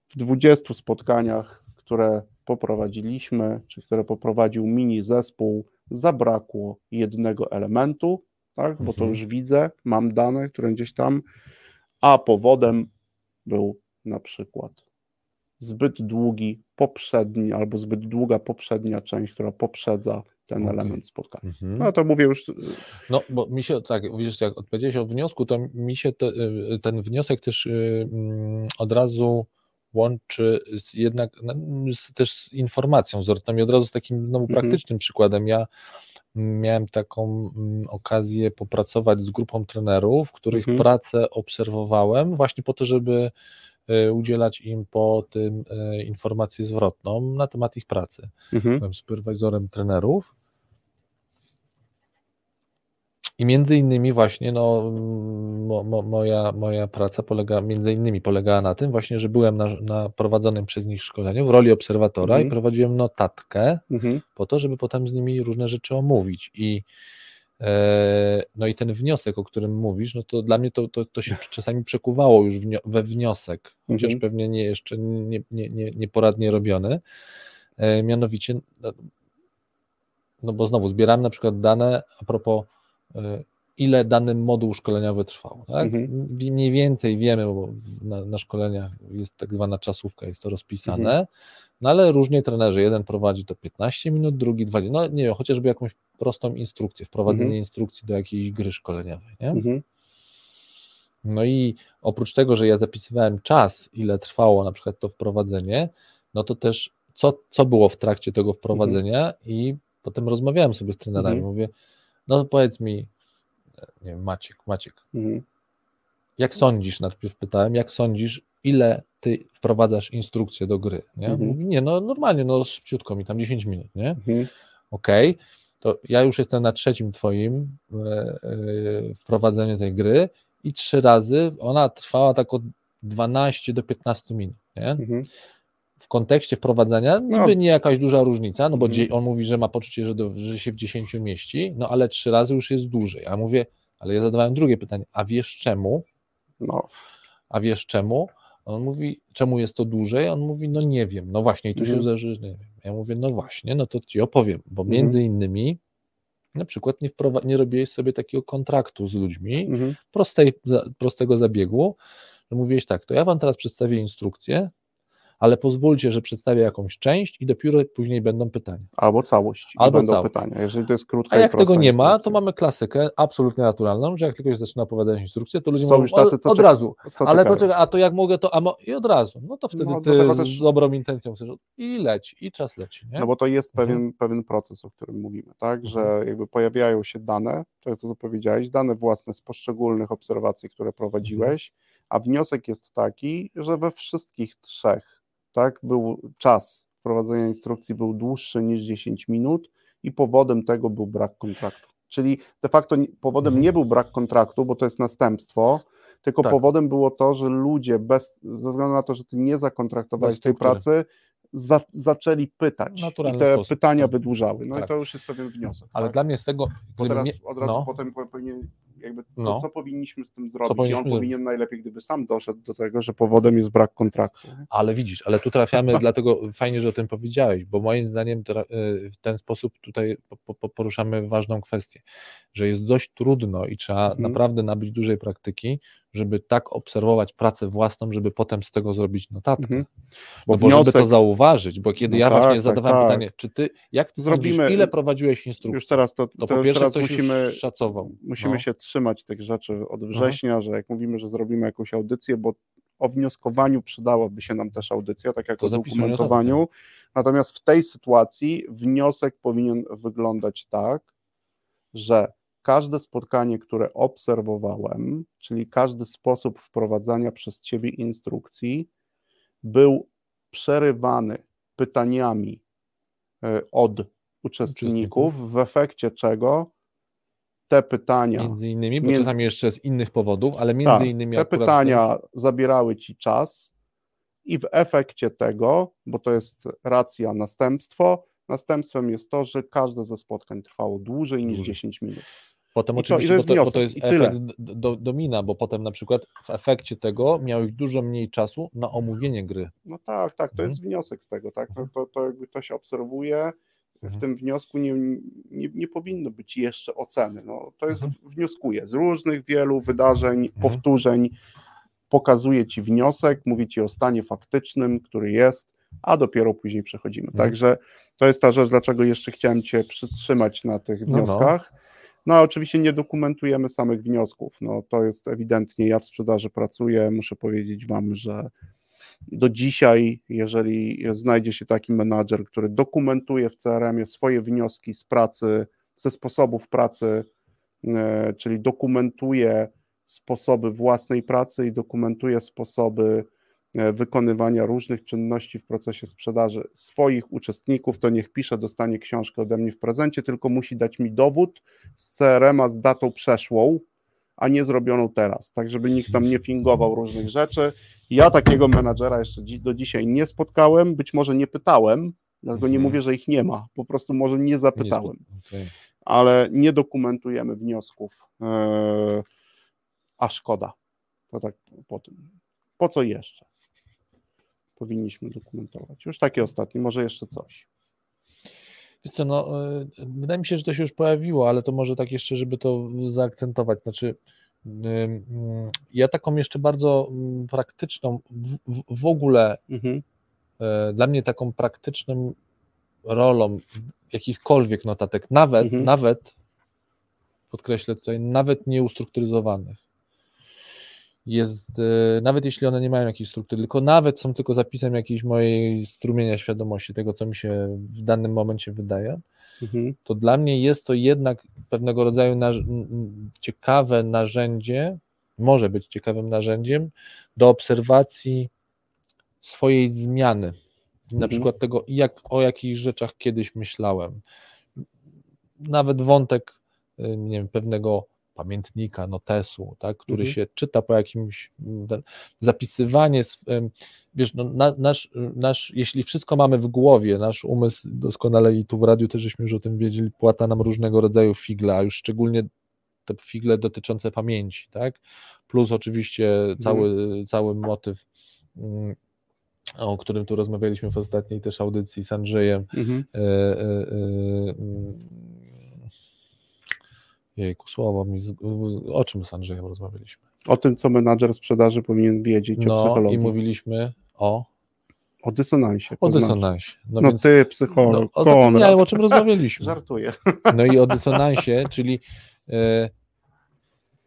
w 20 spotkaniach, które poprowadziliśmy, czy które poprowadził mini zespół, zabrakło jednego elementu, tak, bo to mhm. już widzę, mam dane, które gdzieś tam, a powodem był na przykład zbyt długi poprzedni albo zbyt długa poprzednia część, która poprzedza ten okay. element spotkania. Mhm. No to mówię już. Y, no, bo mi się tak, widzisz, jak odpowiedziałeś o wniosku, to mi się te, y, ten wniosek też y, mm, od razu łączy z jednak no, z, też z informacją zwrotną i od razu z takim znowu mhm. praktycznym przykładem. Ja miałem taką mm, okazję popracować z grupą trenerów, których mhm. pracę obserwowałem właśnie po to, żeby udzielać im po tym informację zwrotną na temat ich pracy. Mhm. Byłem superwizorem trenerów i między innymi właśnie no, mo, mo, moja, moja praca polega, między innymi polegała na tym właśnie, że byłem na, na prowadzonym przez nich szkoleniu w roli obserwatora mhm. i prowadziłem notatkę mhm. po to, żeby potem z nimi różne rzeczy omówić i e, no i ten wniosek, o którym mówisz, no to dla mnie to, to, to się czasami przekuwało już we wniosek, chociaż mhm. pewnie nie jeszcze nie, nie, nie, nieporadnie robiony. E, mianowicie, no, no bo znowu zbierałem na przykład dane a propos ile dany moduł szkoleniowy trwał. Tak? Mhm. Mniej więcej wiemy, bo na, na, szkoleniach jest tak zwana czasówka, jest to rozpisane, mhm. no ale różnie trenerzy, jeden prowadzi to 15 minut, drugi 20, no nie wiem, chociażby jakąś prostą instrukcję, wprowadzenie mhm. instrukcji do jakiejś gry szkoleniowej. Nie? Mhm. No i oprócz tego, że ja zapisywałem czas, ile trwało na przykład to wprowadzenie, no to też co, co było w trakcie tego wprowadzenia mhm. i potem rozmawiałem sobie z trenerami, mhm. mówię, no powiedz mi, nie wiem, Maciek, Maciek, mhm. jak sądzisz, najpierw pytałem, jak sądzisz, ile ty wprowadzasz instrukcję do gry, nie? Mhm. Mówi, nie, no normalnie, no szybciutko mi tam 10 minut, nie? Mhm. Okej, okay. to ja już jestem na trzecim twoim e, e, wprowadzeniu tej gry i trzy razy ona trwała tak od 12 do 15 minut, nie? Mhm w kontekście wprowadzania niby no. nie jakaś duża różnica, no bo mhm. on mówi, że ma poczucie, że, do, że się w 10 mieści, no ale trzy razy już jest dłużej. A mówię, ale ja zadawałem drugie pytanie, a wiesz czemu? No. A wiesz czemu? On mówi, czemu jest to dłużej? On mówi, no nie wiem. No właśnie, i tu mhm. się zdarzy, nie wiem. Ja mówię, no właśnie, no to ci opowiem, bo mhm. między innymi na przykład nie, nie robiłeś sobie takiego kontraktu z ludźmi, mhm. prostej, za, prostego zabiegu, że mówiłeś tak, to ja wam teraz przedstawię instrukcję, ale pozwólcie, że przedstawię jakąś część i dopiero później będą pytania. Albo całość. Albo będą całość. pytania. Jeżeli to jest krótka A jak tego nie ma, to instrukcja. mamy klasykę absolutnie naturalną, że jak tylko się zaczyna opowiadać instrukcję, to ludzie Są mówią tacy, od, od razu. Ale poczekaj, a to jak mogę, to a mo... i od razu. No to wtedy No, ty dlatego z też- dobrą intencją chcesz i leci, i czas leci. Nie? No bo to jest Mhm. pewien, pewien proces, o którym mówimy, tak? Że Mhm. jakby pojawiają się dane, to jest to, co powiedziałeś, dane własne z poszczególnych obserwacji, które prowadziłeś, Mhm. a wniosek jest taki, że we wszystkich trzech, tak, był czas wprowadzenia instrukcji był dłuższy niż 10 minut i powodem tego był brak kontraktu. Czyli de facto powodem Mhm. nie był brak kontraktu, bo to jest następstwo, tylko Tak. powodem było to, że ludzie bez, ze względu na to, że ty nie zakontraktowałeś tej pracy, za, zaczęli pytać i Naturalny te sposób. pytania wydłużały. No Tak. i to już jest pewien wniosek. Ale tak? dla mnie z tego. Bo teraz nie- od razu no, potem po- powinien, jakby, co, No. co powinniśmy z tym zrobić? I powinniśmy on powinien najlepiej, gdyby sam doszedł do tego, że powodem jest brak kontraktu. Ale widzisz, ale tu trafiamy, dlatego fajnie, że o tym powiedziałeś, bo moim zdaniem y, w ten sposób tutaj po- po- poruszamy ważną kwestię, że jest dość trudno i trzeba Mhm. naprawdę nabyć dużej praktyki, żeby tak obserwować pracę własną, żeby potem z tego zrobić notatkę. Mhm. Bo, Bo bo żeby to wniosek, zauważyć, bo kiedy No ja tak, właśnie tak, zadawałem tak. pytanie, czy ty, jak ty Zrobimy- sądzisz, ile prowadziłeś instrukcji, już teraz to, to to po pierwsze teraz musimy, szacował. musimy No. się trzymać tych rzeczy od września, że jak mówimy, że zrobimy jakąś audycję, bo o wnioskowaniu przydałaby się nam też audycja, tak jak To o dokumentowaniu. Natomiast w tej sytuacji wniosek powinien wyglądać tak, że każde spotkanie, które obserwowałem, czyli każdy sposób wprowadzania przez Ciebie instrukcji, był przerywany pytaniami e, od uczestników, w efekcie czego te pytania, Między innymi, bo Między- czasami jeszcze z innych powodów, ale między tak, innymi te pytania zabierały Ci czas i w efekcie tego, bo to jest racja następstwo, następstwem jest to, że każde ze spotkań trwało dłużej niż Dłużej. 10 minut. Potem I to- i to oczywiście, jest bo, to, to jest i tyle. efekt do, domina, bo potem na przykład w efekcie tego miałeś dużo mniej czasu na omówienie gry. No tak, tak, to Mhm. jest wniosek z tego, tak? To, to, to jakby to się obserwuje. W Mhm. tym wniosku nie, nie, nie powinno być jeszcze oceny. No, to jest, Mhm. wnioskuje z różnych wielu wydarzeń, Mhm. powtórzeń, pokazuje ci wniosek, mówi ci o stanie faktycznym, który jest, a dopiero później przechodzimy. Także to jest ta rzecz, dlaczego jeszcze chciałem cię przytrzymać na tych No, no. wnioskach. No a oczywiście nie dokumentujemy samych wniosków. No to jest ewidentnie, ja w sprzedaży pracuję, muszę powiedzieć wam, że do dzisiaj, jeżeli znajdzie się taki menadżer, który dokumentuje w CRM-ie swoje wnioski z pracy, ze sposobów pracy, e, czyli dokumentuje sposoby własnej pracy i dokumentuje sposoby e, wykonywania różnych czynności w procesie sprzedaży swoich uczestników, to niech pisze, dostanie książkę ode mnie w prezencie, tylko musi dać mi dowód z CRM-a z datą przeszłą, a nie zrobioną teraz, tak żeby nikt tam nie fingował różnych rzeczy. Ja takiego menadżera jeszcze do dzisiaj nie spotkałem, być może nie pytałem, dlatego nie Mhm. mówię, że ich nie ma, po prostu może nie zapytałem, okej. ale nie dokumentujemy wniosków, e, a szkoda. To tak po tym. Po co jeszcze? Powinniśmy dokumentować. Już takie ostatnie, może jeszcze coś. Wiesz co, no, y, wydaje mi się, że to się już pojawiło, ale to może tak jeszcze, żeby to zaakcentować. Znaczy, ym, ja taką jeszcze bardzo mm, praktyczną, w, w, w ogóle Mhm. e, dla mnie taką praktyczną rolą jakichkolwiek notatek, nawet, Mhm. nawet, podkreślę tutaj, nawet nieustrukturyzowanych, jest, e, nawet jeśli one nie mają jakiejś struktury, tylko nawet są tylko zapisem jakiejś mojej strumienia świadomości, tego, co mi się w danym momencie wydaje, Mhm. to dla mnie jest to jednak pewnego rodzaju ciekawe narzędzie, może być ciekawym narzędziem do obserwacji swojej zmiany. Na Mhm. przykład tego, jak, o jakichś rzeczach kiedyś myślałem. Nawet wątek y, nie wiem, pewnego pamiętnika, notesu, tak, który Mhm. się czyta po jakimś mm, zapisywanie, wiesz, no, na, nasz, nasz, jeśli wszystko mamy w głowie, nasz umysł doskonale i tu w radiu też żeśmy już o tym wiedzieli, płata nam różnego rodzaju figle, a już szczególnie te figle dotyczące pamięci, tak, plus oczywiście cały, cały motyw mm, o którym tu rozmawialiśmy w ostatniej też audycji z Andrzejem, Mhm. e, e, e, mm, Jejku, słowo mi. Z, o czym z Andrzejem rozmawialiśmy? O tym, co menadżer sprzedaży powinien wiedzieć o No psychologii. i mówiliśmy o. O dysonansie. O poznasz. dysonansie. No, ty, psycholog, no, o zapomniałem, o czym rozmawialiśmy. Żartuję. No i o dysonansie, czyli e,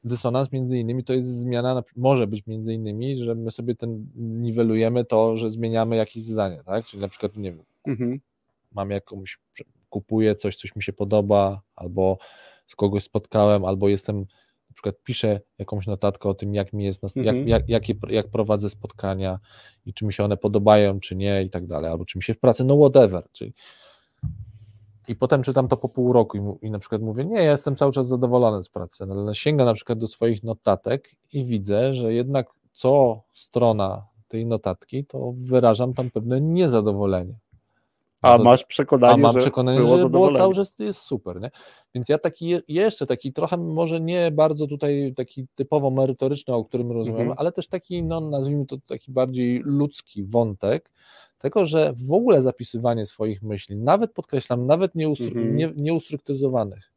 dysonans między innymi to jest zmiana, na- może być między innymi, że my sobie ten niwelujemy to, że zmieniamy jakieś zdanie, tak? Czyli na przykład, nie wiem, Mhm. mam jakąś, kupuję coś, coś mi się podoba, albo z kogoś spotkałem, albo jestem, na przykład piszę jakąś notatkę o tym, jak mi jest, Mhm. jak, jak, jakie, jak prowadzę spotkania i czy mi się one podobają, czy nie i tak dalej, albo czy mi się w pracy, no whatever, czyli i potem czytam to po pół roku i, mu- i na przykład mówię, nie, ja jestem cały czas zadowolony z pracy, no, ale sięgam na przykład do swoich notatek i widzę, że jednak co strona tej notatki, to wyrażam tam pewne niezadowolenie. A No to- masz przekonanie, a mam że przekonanie, było że było cały czas jest super, nie? Więc ja taki je- jeszcze taki trochę może nie bardzo tutaj taki typowo merytoryczny, o którym rozmawiamy, Mhm. ale też taki, no nazwijmy to taki bardziej ludzki wątek tego, że w ogóle zapisywanie swoich myśli, nawet podkreślam, nawet nieustru- Mhm. nie, nieustrukturyzowanych,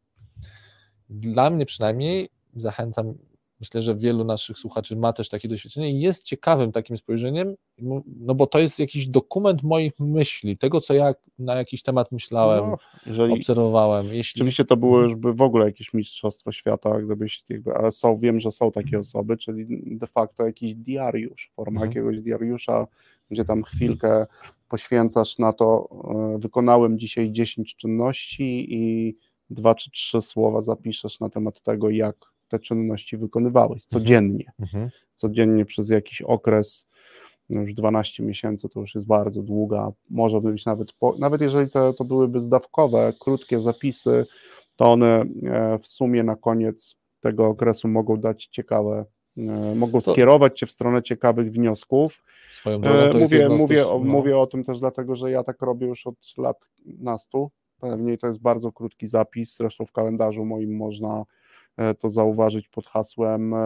dla mnie przynajmniej zachęcam, myślę, że wielu naszych słuchaczy ma też takie doświadczenie i jest ciekawym takim spojrzeniem, no bo to jest jakiś dokument moich myśli, tego, co ja na jakiś temat myślałem, No, jeżeli obserwowałem. Jeśli Oczywiście to było już by w ogóle jakieś mistrzostwo świata, gdybyś jakby, ale są, wiem, że są takie osoby, czyli de facto jakiś diariusz, forma Mhm. jakiegoś diariusza, gdzie tam chwilkę poświęcasz na to, e, wykonałem dzisiaj 10 czynności i dwa czy trzy słowa zapiszesz na temat tego, jak te czynności wykonywałeś codziennie, Mhm. codziennie przez jakiś okres, no już 12 miesięcy to już jest bardzo długa, może być nawet, po, nawet jeżeli to, to byłyby zdawkowe, krótkie zapisy, to one e, w sumie na koniec tego okresu mogą dać ciekawe, e, mogą To- skierować cię w stronę ciekawych wniosków. E, Mówię, mówię, no, mówię o tym też dlatego, że ja tak robię już od lat nastu. Pewnie to jest bardzo krótki zapis, zresztą w kalendarzu moim można to zauważyć pod hasłem e,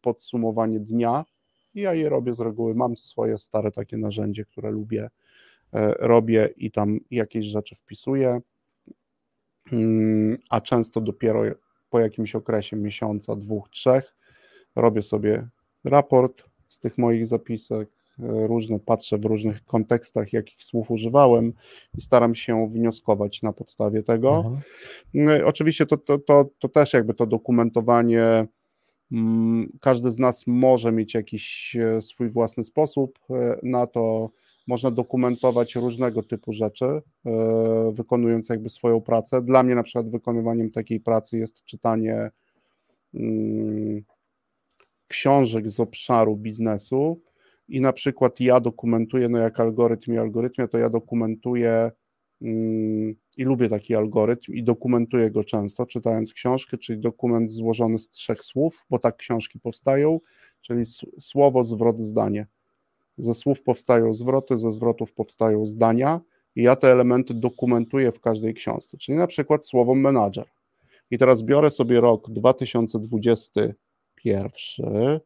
podsumowanie dnia. Ja je robię z reguły, mam swoje stare takie narzędzie, które lubię, e, robię i tam jakieś rzeczy wpisuję, Mm, a często dopiero po jakimś okresie miesiąca, dwóch, trzech robię sobie raport z tych moich zapisek, e, różne, patrzę w różnych kontekstach, jakich słów używałem i staram się wnioskować na podstawie tego. Mhm. No, Oczywiście to, to, to, to też jakby to dokumentowanie, mm, każdy z nas może mieć jakiś e, swój własny sposób e, na to. Można dokumentować różnego typu rzeczy, e, wykonując jakby swoją pracę. Dla mnie na przykład wykonywaniem takiej pracy jest czytanie mm, książek z obszaru biznesu i na przykład ja dokumentuję, no jak algorytm i algorytmia, to ja dokumentuję mm, i lubię taki algorytm i dokumentuję go często, czytając książkę, czyli dokument złożony z trzech słów, bo tak książki powstają, czyli słowo, zwrot, zdanie. Ze słów powstają zwroty, ze zwrotów powstają zdania i ja te elementy dokumentuję w każdej książce, czyli na przykład słowo menadżer. I teraz biorę sobie rok 2021,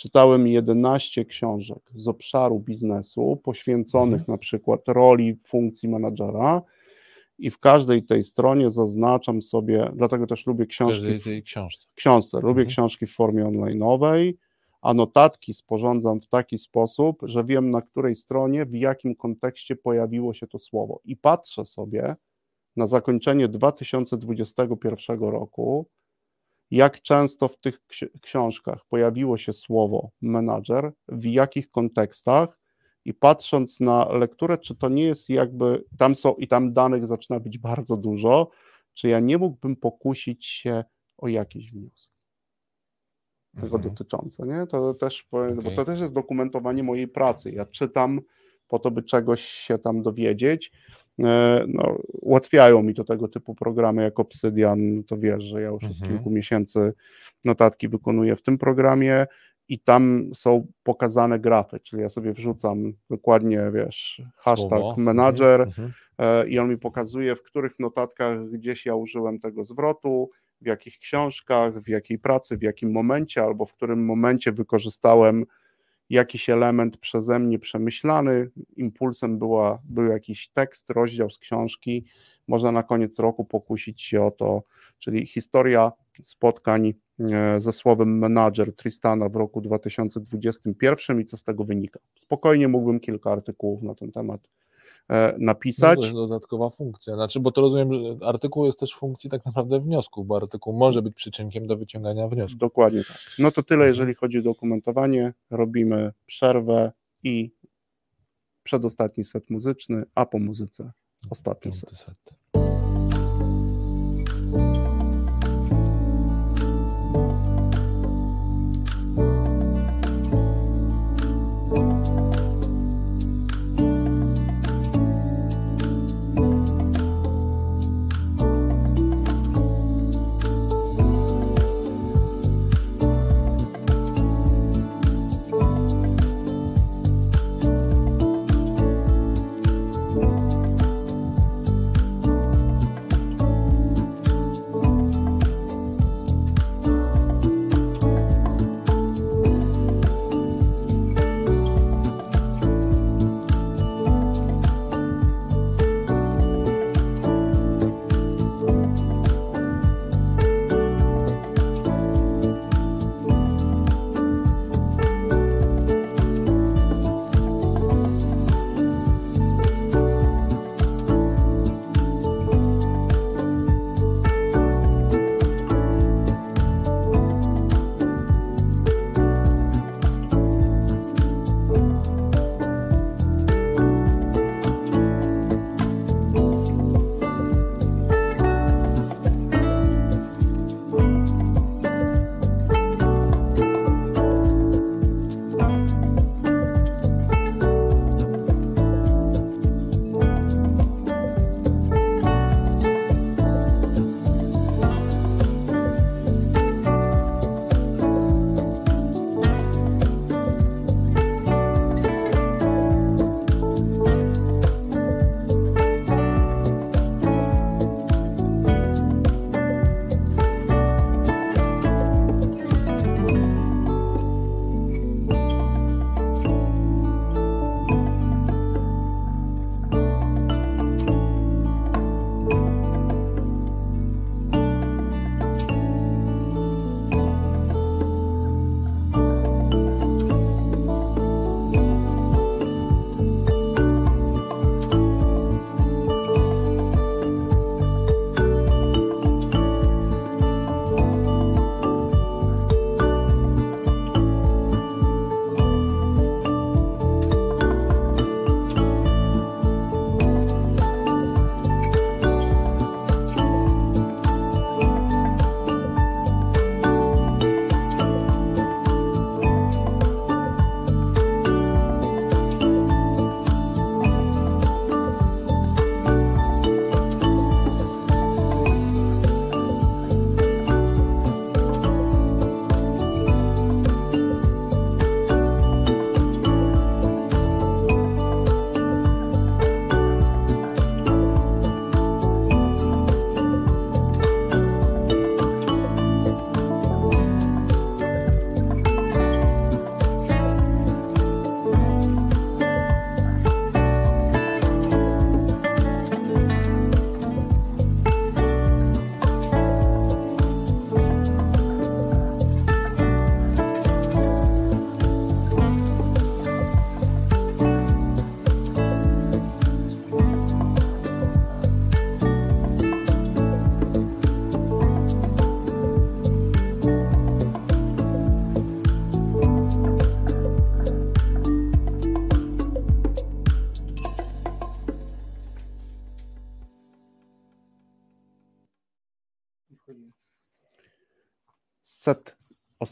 czytałem 11 książek z obszaru biznesu, poświęconych na przykład roli, funkcji menadżera i w każdej tej stronie zaznaczam sobie, dlatego też lubię książki w, tej książce. książce, lubię Mhm. książki w formie online'owej, a notatki sporządzam w taki sposób, że wiem na której stronie, w jakim kontekście pojawiło się to słowo. I patrzę sobie na zakończenie 2021 roku, jak często w tych ksi- książkach pojawiło się słowo menadżer, w jakich kontekstach i patrząc na lekturę, czy to nie jest jakby, tam są i tam danych zaczyna być bardzo dużo, czy ja nie mógłbym pokusić się o jakieś wnioski tego Mhm. dotyczące, nie? To też, powiem, bo to też jest dokumentowanie mojej pracy. Ja czytam po to, by czegoś się tam dowiedzieć. E, No, ułatwiają mi to tego typu programy jak Obsidian, to wiesz, że ja już od Mhm. kilku miesięcy notatki wykonuję w tym programie i tam są pokazane grafy, czyli ja sobie wrzucam dokładnie, wiesz, hashtag Słowo. manager, Mhm. e, i on mi pokazuje, w których notatkach gdzieś ja użyłem tego zwrotu, w jakich książkach, w jakiej pracy, w jakim momencie, albo w którym momencie wykorzystałem jakiś element przeze mnie przemyślany. Impulsem była, był jakiś tekst, rozdział z książki. Można na koniec roku pokusić się o to, czyli historia spotkań e, ze słowem menadżer Tristana w roku 2021 i co z tego wynika. Spokojnie mógłbym kilka artykułów na ten temat napisać. No to jest dodatkowa funkcja. Znaczy, bo to rozumiem, że artykuł jest też funkcji tak naprawdę wniosku, bo artykuł może być przyczynkiem do wyciągania wniosku. Dokładnie tak. No to tyle, jeżeli chodzi o dokumentowanie. Robimy przerwę i przedostatni set muzyczny, a po muzyce ostatni set. Set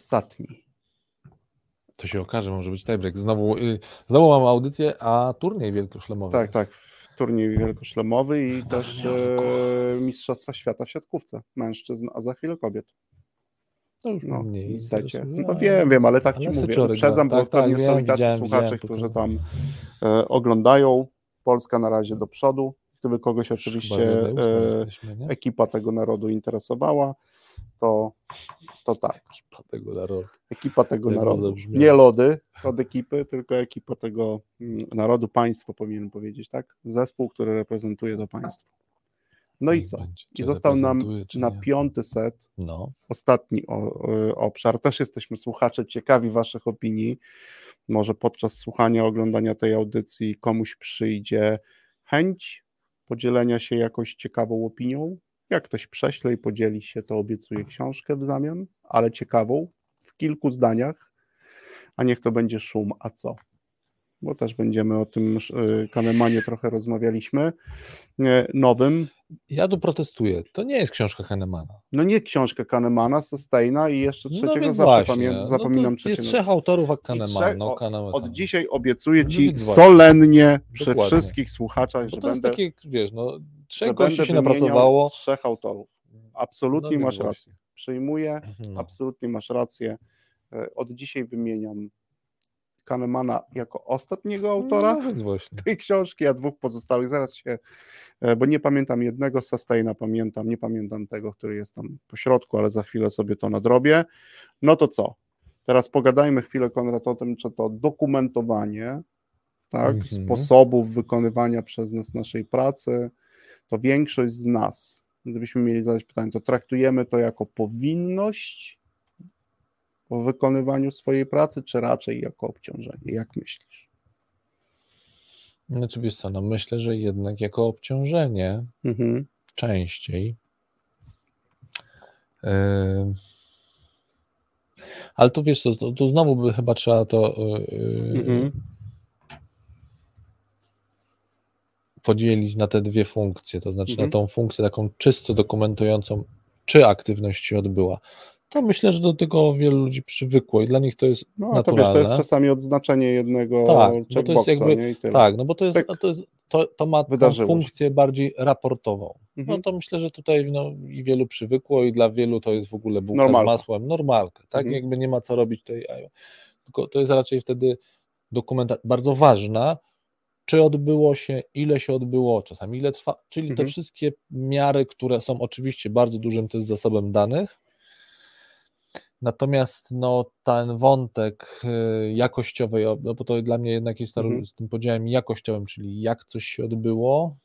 ostatni. To się okaże, może być tiebreak. Znowu, y, znowu mam audycję, a turniej wielkoszlemowy. Tak, jest. tak. Turniej wielkoszlemowy i też e, Mistrzostwa Świata w siatkówce mężczyzn, a za chwilę kobiet. To już No, mniej interesuje, No wiem, wiem, ale tak ci ale mówię. seczory Uprzedzam, gra. bo Tak, tak, pewnie są i tacy słuchacze, którzy tam e, oglądają. Polska na razie do przodu. Gdyby kogoś oczywiście e, ekipa tego narodu interesowała, to, to tak. Ekipa tego narodu. Ekipa tego Jak narodu. Nie lody od ekipy, tylko ekipa tego mm, narodu, państwo powinien powiedzieć, tak? Zespół, który reprezentuje to państwo. No i co? I został nam na nie. piąty set No, ostatni o, y, obszar. Też jesteśmy słuchacze ciekawi Waszych opinii. Może podczas słuchania, oglądania tej audycji komuś przyjdzie chęć podzielenia się jakąś ciekawą opinią. Jak ktoś prześle i podzieli się, to obiecuję książkę w zamian, ale ciekawą, w kilku zdaniach, a niech to będzie szum, a co? Bo też będziemy o tym y, Kahnemanie trochę rozmawialiśmy, nowym, ja tu protestuję. To nie jest książka Hennemana. No nie książkę Kahnemana, Sustaina i jeszcze trzeciego no zawsze pamię- no zapominam to jest trzeciego. trzech autorów, a I Kahneman. trzech- No, o- Kahneman. Od dzisiaj obiecuję No Ci solennie przy Dokładnie. wszystkich słuchaczach, że to jest będę, takie, wiesz, no, trzech gości się napracowało. trzech autorów. Absolutnie No masz właśnie. rację. Przyjmuję, No. absolutnie masz rację. E, Od dzisiaj wymieniam Kahnemana jako ostatniego autora No tej książki, a dwóch pozostałych zaraz się, e, bo nie pamiętam jednego Sustaina, pamiętam, nie pamiętam tego, który jest tam po środku, ale za chwilę sobie to nadrobię. No to co? Teraz pogadajmy chwilę, Konrad, o tym, czy to dokumentowanie tak, Mhm. sposobów wykonywania przez nas naszej pracy, to większość z nas, gdybyśmy mieli zadać pytanie, to traktujemy to jako powinność w wykonywaniu swojej pracy, czy raczej jako obciążenie? Jak myślisz? Znaczy wiesz co, no myślę, że jednak jako obciążenie Mhm. częściej. Yy, Ale tu wiesz tu, tu znowu by chyba trzeba to yy, Mhm. Podzielić na te dwie funkcje, to znaczy Mhm. na tą funkcję taką czysto dokumentującą, czy aktywność się odbyła. To myślę, że do tego wielu ludzi przywykło i dla nich to jest No, a to wiesz, naturalne. to jest czasami odznaczenie jednego Tak, checkboxa, jakby- nie? I tyle. Tak, no bo to jest, Pyk. to, jest, to, to ma się. funkcję bardziej raportową. Mhm. No to myślę, że tutaj no, i wielu przywykło i dla wielu to jest w ogóle bułka Normalka. z masłem, normalka, tak? Mhm. Jakby nie ma co robić a- Tylko to jest raczej wtedy dokumentacja bardzo ważna, czy odbyło się, ile się odbyło, czasami ile trwa, czyli Mhm. te wszystkie miary, które są oczywiście bardzo dużym też zasobem danych. Natomiast no, ten wątek y, jakościowej, o- no bo to dla mnie jednak jest Mhm. z tym podziałem jakościowym, czyli jak coś się odbyło,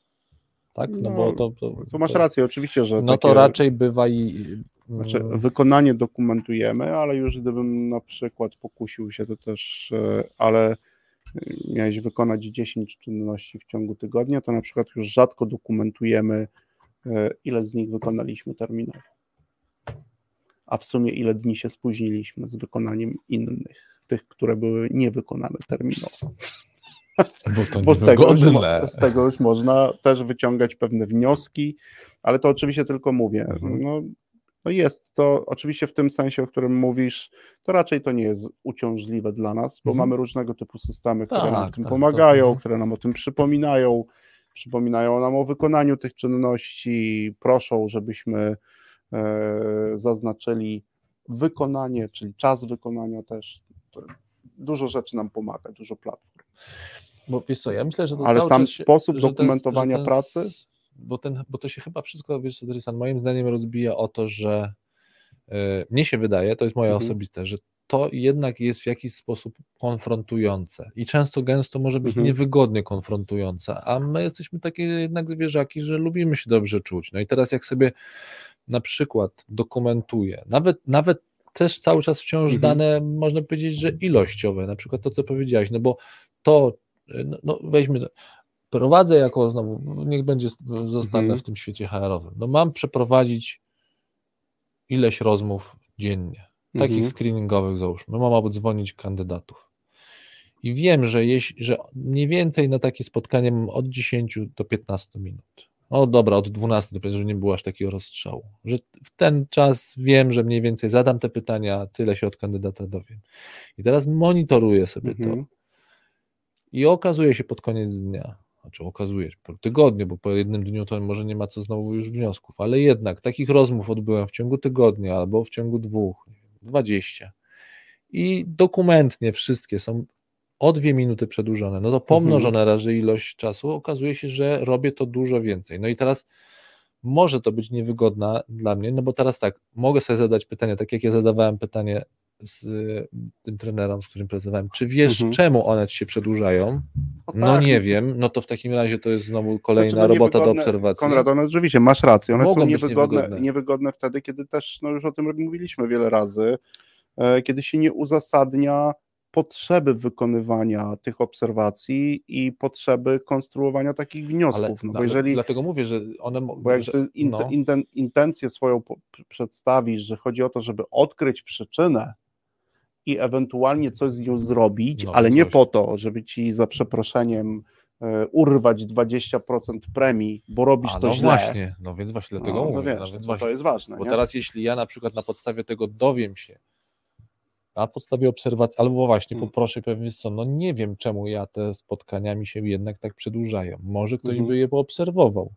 tak? No, No, bo to, to, Tu masz to- rację, oczywiście, że no takie, to raczej bywa i. Znaczy, mm, wykonanie dokumentujemy, ale już gdybym na przykład pokusił się, to też, e, ale miałeś wykonać 10 czynności w ciągu tygodnia, to na przykład już rzadko dokumentujemy, e, ile z nich wykonaliśmy terminowo. A w sumie ile dni się spóźniliśmy z wykonaniem innych, tych, które były niewykonane terminowo. Bo to Bo z tego, już, z tego już można też wyciągać pewne wnioski, ale to oczywiście tylko mówię. Mhm. No, no jest to oczywiście w tym sensie, o którym mówisz, to raczej to nie jest uciążliwe dla nas, bo Mhm. mamy różnego typu systemy, które nam w Tak, tym tak, pomagają, tak, które nam o tym przypominają, przypominają nam o wykonaniu tych czynności, proszą, żebyśmy e, zaznaczyli wykonanie, czyli czas wykonania też. Dużo rzeczy nam pomaga, dużo platform. Bo wiesz co, ja myślę, że to Ale sam się- sposób dokumentowania ten- pracy? Bo, ten, bo to się chyba wszystko, wiesz co, Trysan, moim zdaniem rozbija o to, że e, mnie się wydaje, to jest moje Mhm. osobiste, że to jednak jest w jakiś sposób konfrontujące i często gęsto może być Mhm. niewygodnie konfrontujące, a my jesteśmy takie jednak zwierzaki, że lubimy się dobrze czuć. No i teraz jak sobie na przykład dokumentuję, nawet, nawet też cały czas wciąż Mhm. dane, można powiedzieć, że ilościowe, na przykład to, co powiedziałeś, no bo to, no, no weźmy, prowadzę jako znowu, niech będzie, zostanę Mhm. w tym świecie HR-owym, no mam przeprowadzić ileś rozmów dziennie, takich Mhm. screeningowych załóżmy, mam obdzwonić kandydatów. I wiem, że, jeśli, że mniej więcej na takie spotkanie mam od 10 do 15 minut. O dobra, od 12 do 15, żeby nie było aż takiego rozstrzału. Że w ten czas wiem, że mniej więcej zadam te pytania, tyle się od kandydata dowiem. I teraz monitoruję sobie to. Mhm. I okazuje się pod koniec dnia, znaczy okazuje się po tygodniu, bo po jednym dniu to może nie ma co znowu już wniosków, ale jednak takich rozmów odbyłem w ciągu tygodnia albo w ciągu dwóch, nie wiem, 20. I dokumentnie wszystkie są o dwie minuty przedłużone. No to pomnożone razy ilość czasu, okazuje się, że robię to dużo więcej. No i teraz może to być niewygodna dla mnie, no bo teraz tak, mogę sobie zadać pytanie, tak jak ja zadawałem pytanie z y, tym trenerem, z którym pracowałem, czy wiesz, Mhm. czemu one ci się przedłużają? No tak, nie wiem, no to w takim razie to jest znowu kolejna Znaczy, no robota do obserwacji. Konrad, one rzeczywiście, masz rację, one Mogą są niewygodne, niewygodne. niewygodne wtedy, kiedy też, no już o tym mówiliśmy wiele razy, e, kiedy się nie uzasadnia potrzeby wykonywania tych obserwacji i potrzeby konstruowania takich wniosków, Ale, no bo jeżeli, Dlatego mówię, że one... bo jak że, in, no. inten, intencję swoją przedstawisz, że chodzi o to, żeby odkryć przyczynę i ewentualnie coś z nią zrobić, No, ale nie po to, żeby ci za przeproszeniem e, urwać 20% premii, bo robisz A, to no źle. właśnie, no więc właśnie dlatego no, mówię. no no wiesz, więc to, właśnie, to jest ważne. Bo nie? teraz jeśli ja na przykład na podstawie tego dowiem się, na podstawie obserwacji, albo właśnie Hmm. poproszę wiesz co, no nie wiem czemu ja te spotkania mi się jednak tak przedłużają. Może ktoś Mhm. by je poobserwował.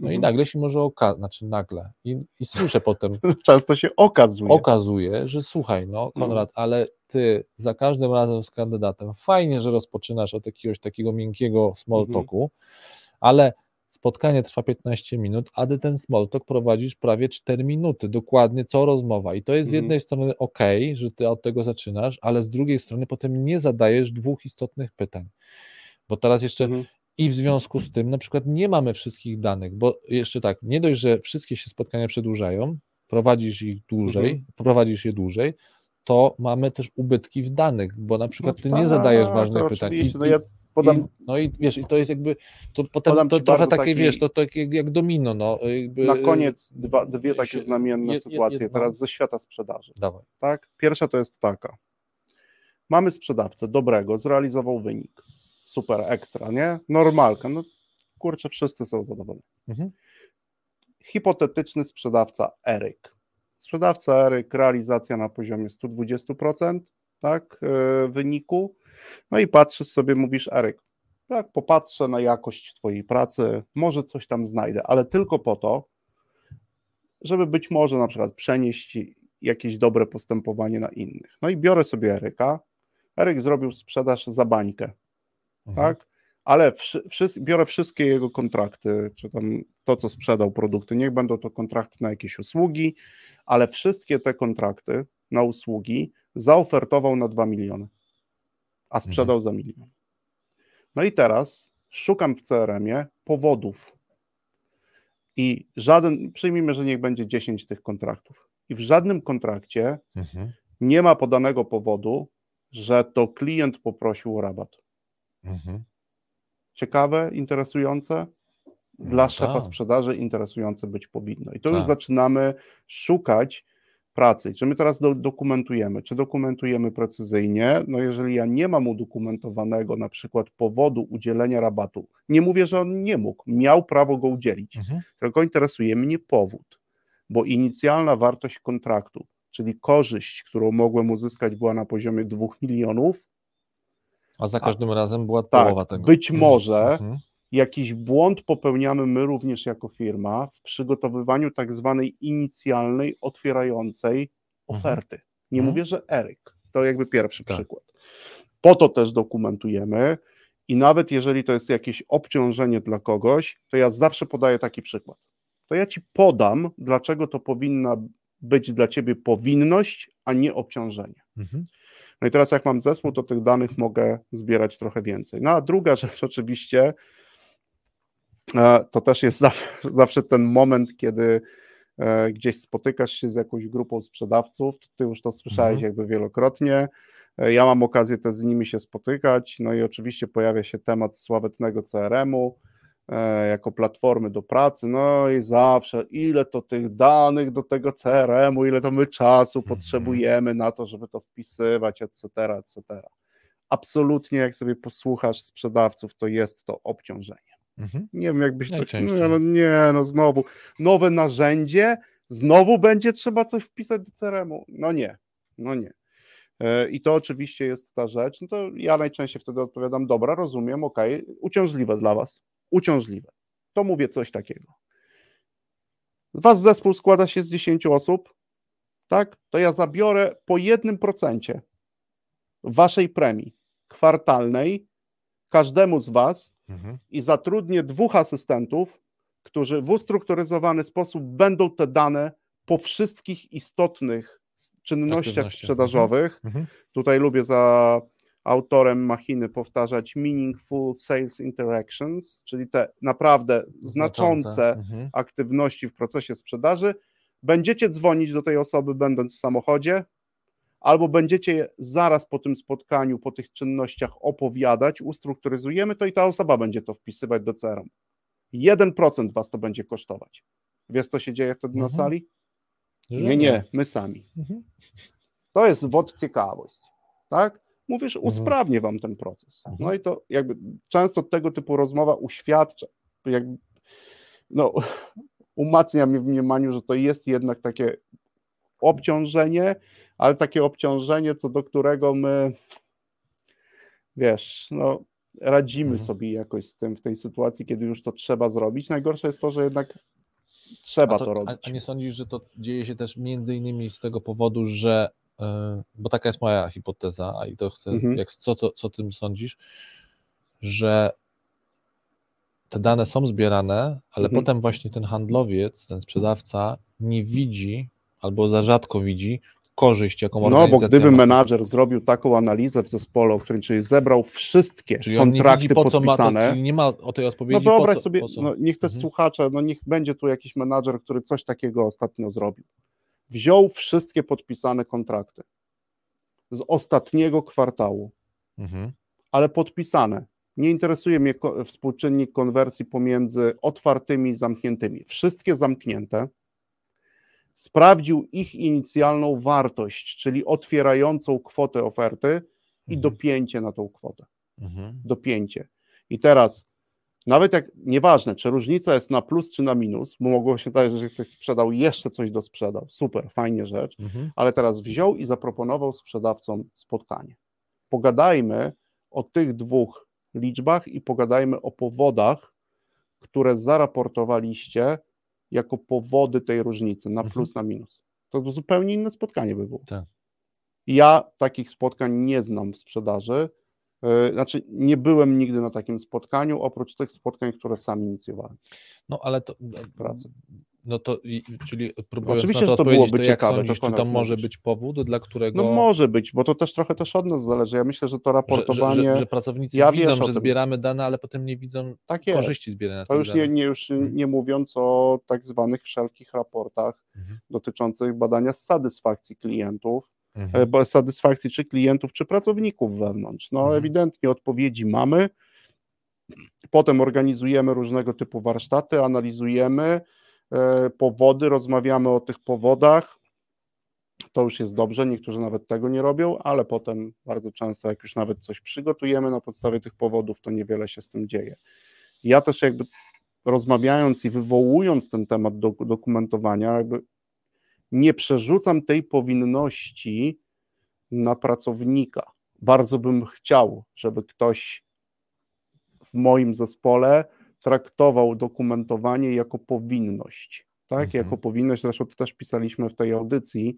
No i Mhm. nagle się może okazać, znaczy nagle, i, i słyszę potem, Często się okazuje. okazuje, że słuchaj, no Konrad, ale ty za każdym razem z kandydatem, fajnie, że rozpoczynasz od jakiegoś takiego miękkiego small Mhm. talku, ale spotkanie trwa 15 minut, a ty ten small talk prowadzisz prawie 4 minuty, dokładnie co rozmowa. I to jest z Mhm. jednej strony ok, że ty od tego zaczynasz, ale z drugiej strony potem nie zadajesz dwóch istotnych pytań. Bo teraz jeszcze Mhm. I w związku z tym na przykład nie mamy wszystkich danych, bo jeszcze tak, nie dość, że wszystkie się spotkania przedłużają, prowadzisz ich dłużej, Mhm. prowadzisz je dłużej, to mamy też ubytki w danych, bo na przykład ty No nie zadajesz tak, ważnych pytań. I, no i, ja podam, i, no i wiesz, i to jest jakby, to potem to trochę takie, taki- wiesz, to tak jak, jak domino, no. Jakby, na koniec dwa, dwie się- takie znamienne jed- sytuacje teraz ze świata sprzedaży. Dawaj. Tak? Pierwsza to jest taka. Mamy sprzedawcę dobrego, zrealizował wynik. Super, ekstra, nie? Normalka. No kurczę, wszyscy są zadowoleni. Mhm. Hipotetyczny sprzedawca Eryk. Sprzedawca Eryk, realizacja na poziomie 120%, tak, yy, wyniku. No i patrzysz sobie, mówisz Eryk, tak, popatrzę na jakość twojej pracy, może coś tam znajdę, ale tylko po to, żeby być może na przykład przenieść jakieś dobre postępowanie na innych. No i biorę sobie Eryka. Eryk zrobił sprzedaż za bańkę, Mhm. tak? Ale wszy, wszys- biorę wszystkie jego kontrakty, czy tam to, co sprzedał produkty, niech będą to kontrakty na jakieś usługi, ale wszystkie te kontrakty na usługi zaofertował na 2 miliony, a sprzedał za milion. No i teraz szukam w CRM-ie powodów i żaden, przyjmijmy, że niech będzie 10 tych kontraktów i w żadnym kontrakcie Mhm. nie ma podanego powodu, że to klient poprosił o rabat. Mhm. Ciekawe, interesujące. Dla No szefa tak. sprzedaży interesujące być powinno. I to już Tak. zaczynamy szukać pracy. Czy my teraz do, dokumentujemy? Czy dokumentujemy precyzyjnie? No jeżeli ja nie mam udokumentowanego na przykład powodu udzielenia rabatu, nie mówię, że on nie mógł, miał prawo go udzielić, Mhm. tylko interesuje mnie powód, bo inicjalna wartość kontraktu, czyli korzyść, którą mogłem uzyskać była na poziomie 2 milionów, A za każdym razem była tak, połowa tego. być może Mhm. jakiś błąd popełniamy my również jako firma w przygotowywaniu tak zwanej inicjalnej, otwierającej oferty. Nie Mhm. mówię, że Eryk. To jakby pierwszy Tak. przykład. Po to też dokumentujemy i nawet jeżeli to jest jakieś obciążenie dla kogoś, to ja zawsze podaję taki przykład. To ja ci podam, dlaczego to powinna być dla ciebie powinność, a nie obciążenie. Mhm. No i teraz jak mam zespół, to tych danych mogę zbierać trochę więcej. No a druga rzecz oczywiście, e, to też jest zawsze, ten moment, kiedy e, gdzieś spotykasz się z jakąś grupą sprzedawców, ty już to słyszałeś Mhm. jakby wielokrotnie, E, ja mam okazję też z nimi się spotykać, no i oczywiście pojawia się temat sławetnego CRM-u, jako platformy do pracy, no i zawsze ile to tych danych do tego CRM-u, ile to my czasu Mhm. potrzebujemy na to, żeby to wpisywać, etc., etc. Absolutnie, jak sobie posłuchasz sprzedawców, to jest to obciążenie. Mhm. Nie wiem, jakbyś to. Nie, no, nie, no znowu. Nowe narzędzie, znowu będzie trzeba coś wpisać do CRM-u. No nie, no nie. E, I to oczywiście jest ta rzecz. No to ja najczęściej wtedy odpowiadam: dobra, rozumiem, ok, uciążliwe dla Was. Uciążliwe. To mówię coś takiego. Was zespół składa się z 10 osób, tak? To ja zabiorę po jednym procencie Waszej premii kwartalnej każdemu z Was Mhm. i zatrudnię dwóch asystentów, którzy w ustrukturyzowany sposób będą te dane po wszystkich istotnych czynnościach sprzedażowych. Mhm. Tutaj lubię za autorem machiny powtarzać meaningful sales interactions, czyli te naprawdę znaczące Mhm. aktywności w procesie sprzedaży. Będziecie dzwonić do tej osoby, będąc w samochodzie, albo będziecie zaraz po tym spotkaniu, po tych czynnościach opowiadać, ustrukturyzujemy to i ta osoba będzie to wpisywać do CRM. 1% was to będzie kosztować. Wiesz, co się dzieje wtedy na Mhm. sali? Że Nie, nie, my sami. Mhm. To jest wod ciekawość, tak? Mówisz, Mhm. usprawnię wam ten proces. Mhm. No i to jakby często tego typu rozmowa uświadcza, jakby, no, umacnia mnie w mniemaniu, że to jest jednak takie obciążenie, ale takie obciążenie, co do którego my, wiesz, no, radzimy Mhm. sobie jakoś z tym w tej sytuacji, kiedy już to trzeba zrobić. Najgorsze jest to, że jednak trzeba A to, to, a, robić. a nie sądzisz, że to dzieje się też między innymi z tego powodu, że, bo taka jest moja hipoteza, a i to chcę, Mhm. jak, co, to, co tym sądzisz, że te dane są zbierane, ale Mhm. potem właśnie ten handlowiec, ten sprzedawca nie widzi albo za rzadko widzi korzyść, jaką No, organizacja bo gdyby ma. menadżer zrobił taką analizę w zespole, o którym czyli zebrał wszystkie Czyli on nie kontrakty widzi, po co ma to, podpisane, czyli nie ma o tej no odpowiedzi, wyobraź po co, sobie, no, niech też Mhm. słuchacze, no niech będzie tu jakiś menadżer, który coś takiego ostatnio zrobił. Wziął wszystkie podpisane kontrakty z ostatniego kwartału, Mhm. ale podpisane. Nie interesuje mnie współczynnik konwersji pomiędzy otwartymi i zamkniętymi. Wszystkie zamknięte. Sprawdził ich inicjalną wartość, czyli otwierającą kwotę oferty i Mhm. dopięcie na tą kwotę. Mhm. Dopięcie. I teraz, nawet jak, nieważne, czy różnica jest na plus czy na minus, bo mogło się zdarzyć, że ktoś sprzedał jeszcze coś do sprzedał. Super, fajnie rzecz Mhm. ale teraz wziął i zaproponował sprzedawcom spotkanie. Pogadajmy o tych dwóch liczbach i pogadajmy o powodach, które zaraportowaliście jako powody tej różnicy na Mhm. plus, na minus. To zupełnie inne spotkanie by było. Tak. Ja takich spotkań nie znam w sprzedaży. Yy, Znaczy, nie byłem nigdy na takim spotkaniu, oprócz tych spotkań, które sam inicjowałem. No ale to. Pracy. No to, czyli próbując Oczywiście, na to że to byłoby to ciekawe, to sądzisz, czy tam może być powód, dla którego. No może być, bo to też trochę też od nas zależy. Ja myślę, że to że, że, raportowanie. że, że pracownicy Ja widzą, że zbieramy dane, ale potem nie widzą tak jest. korzyści zbierania To już nie, nie, już Mhm. nie mówiąc o tak zwanych wszelkich raportach Mhm. dotyczących badania satysfakcji klientów, Mhm. e, satysfakcji czy klientów, czy pracowników wewnątrz. No Mhm. ewidentnie odpowiedzi mamy. Potem organizujemy różnego typu warsztaty, analizujemy e, powody, rozmawiamy o tych powodach. To już jest dobrze, niektórzy nawet tego nie robią, ale potem bardzo często, jak już nawet coś przygotujemy na podstawie tych powodów, to niewiele się z tym dzieje. Ja też jakby rozmawiając i wywołując ten temat do, dokumentowania, jakby nie przerzucam tej powinności na pracownika. Bardzo bym chciał, żeby ktoś w moim zespole traktował dokumentowanie jako powinność. Tak, Mhm. jako powinność, zresztą to też pisaliśmy w tej audycji,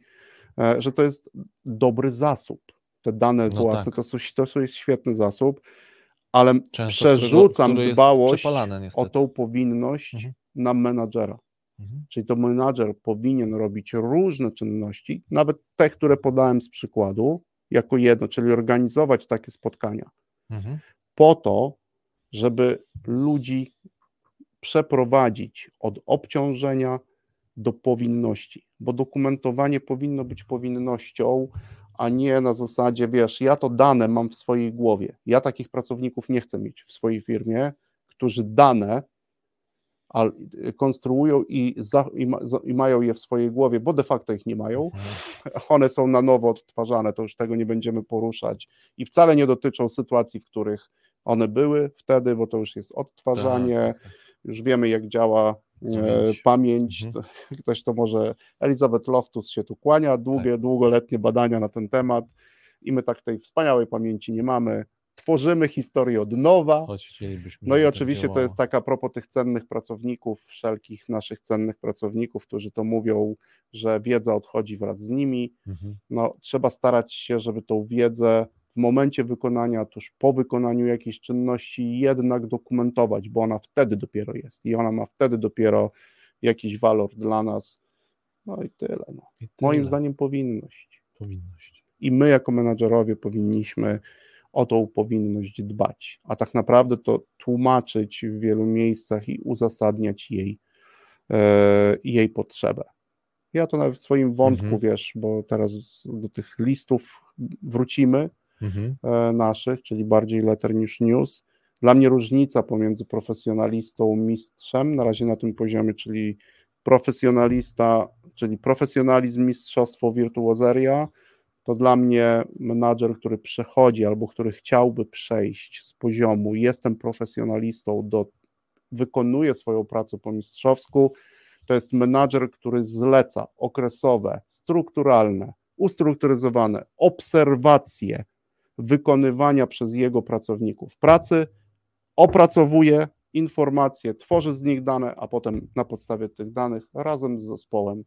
e, że to jest dobry zasób. Te dane No własne tak. to, są, to jest świetny zasób, ale Często, przerzucam którego, który dbałość o tą powinność Mhm. na menadżera. Mhm. Czyli to menadżer powinien robić różne czynności, nawet te, które podałem z przykładu, jako jedno, czyli organizować takie spotkania, Mhm. po to, żeby ludzi przeprowadzić od obciążenia do powinności, bo dokumentowanie powinno być powinnością, a nie na zasadzie, wiesz, ja to dane mam w swojej głowie. Ja takich pracowników nie chcę mieć w swojej firmie, którzy dane konstruują i, za, i, ma, i mają je w swojej głowie, bo de facto ich nie mają. Mhm. One są na nowo odtwarzane, to już tego nie będziemy poruszać i wcale nie dotyczą sytuacji, w których one były wtedy, bo to już jest odtwarzanie, Tak, tak, tak. już wiemy jak działa e, Pamięć. pamięć. Mhm. To, ktoś to może, Elizabeth Loftus się tu kłania, długie, Tak. długoletnie badania na ten temat i my tak tej wspaniałej pamięci nie mamy. Tworzymy historię od nowa. No i tak oczywiście to jest tak a propos tych cennych pracowników, wszelkich naszych cennych pracowników, którzy to mówią, że wiedza odchodzi wraz z nimi. Mhm. No, trzeba starać się, żeby tą wiedzę w momencie wykonania, tuż po wykonaniu jakiejś czynności jednak dokumentować, bo ona wtedy dopiero jest i ona ma wtedy dopiero jakiś walor dla nas. No i tyle. No. I tyle. Moim zdaniem powinność. Powinność. I my, jako menadżerowie, powinniśmy o tą powinność dbać, a tak naprawdę to tłumaczyć w wielu miejscach i uzasadniać jej, e, jej potrzebę. Ja to nawet w swoim wątku, Mhm. wiesz, bo teraz do tych listów wrócimy Mhm. e, naszych, czyli bardziej letter niż news. Dla mnie różnica pomiędzy profesjonalistą, mistrzem, na razie na tym poziomie, czyli profesjonalista, czyli profesjonalizm, mistrzostwo, wirtuozeria, to dla mnie menadżer, który przechodzi albo który chciałby przejść z poziomu jestem profesjonalistą do wykonuje swoją pracę po mistrzowsku, to jest menadżer, który zleca okresowe, strukturalne, ustrukturyzowane obserwacje wykonywania przez jego pracowników pracy, opracowuje informacje, tworzy z nich dane, a potem na podstawie tych danych razem z zespołem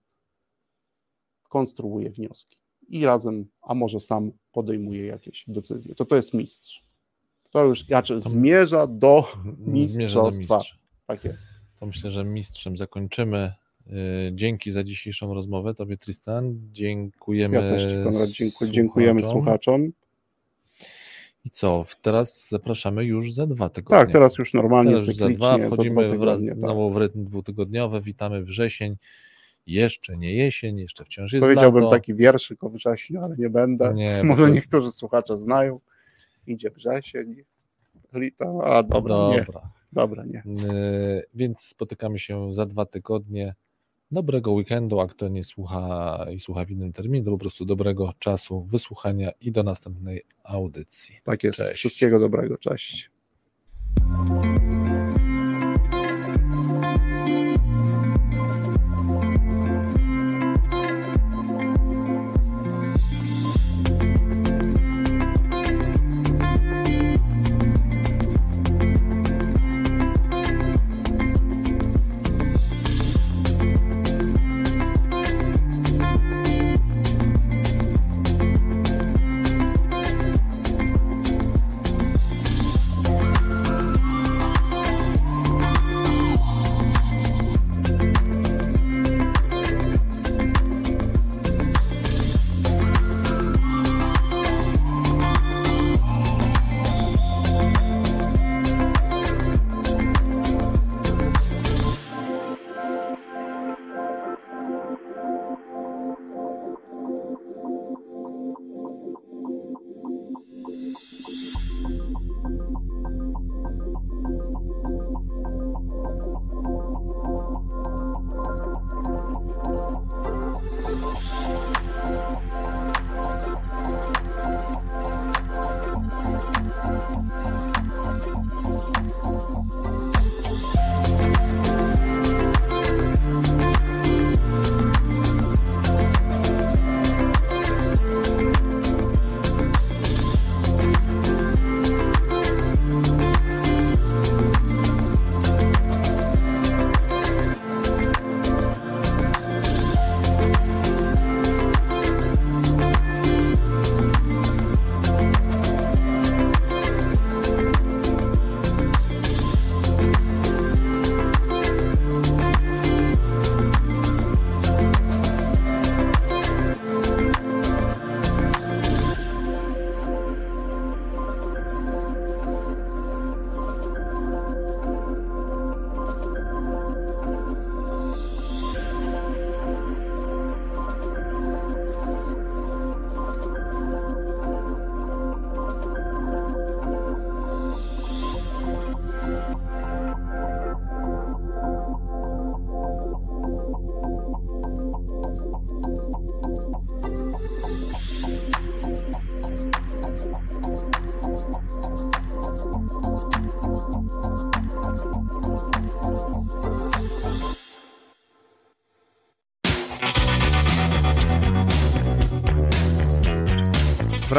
konstruuje wnioski i razem, a może sam podejmuje jakieś decyzje. To to jest mistrz. To już znaczy, zmierza do Zmierza do mistrzostwa. mistrza. Tak jest. To myślę, że mistrzem zakończymy. Y, Dzięki za dzisiejszą rozmowę Tobie, Tristan. Dziękujemy. Ja też Ci, Konrad, dziękuję, dziękujemy słuchaczom. I co? Teraz zapraszamy już za dwa tygodnie. Tak, teraz już normalnie, Teraz już za dwa za wchodzimy dwa wraz tak. znowu w rytm dwutygodniowy. Witamy wrzesień. Jeszcze nie jesień, jeszcze wciąż jest Powiedziałbym lato. taki wierszyk o wrześniu, ale nie będę. Nie, bo Może to- niektórzy słuchacze znają. Idzie wrzesień, lito, a dobra, nie, Dobra. dobra, nie. Yy, Więc spotykamy się za dwa tygodnie. Dobrego weekendu, a kto nie słucha i słucha w innym terminie, to po prostu dobrego czasu wysłuchania i do następnej audycji. Tak jest. Cześć. Wszystkiego dobrego. Cześć.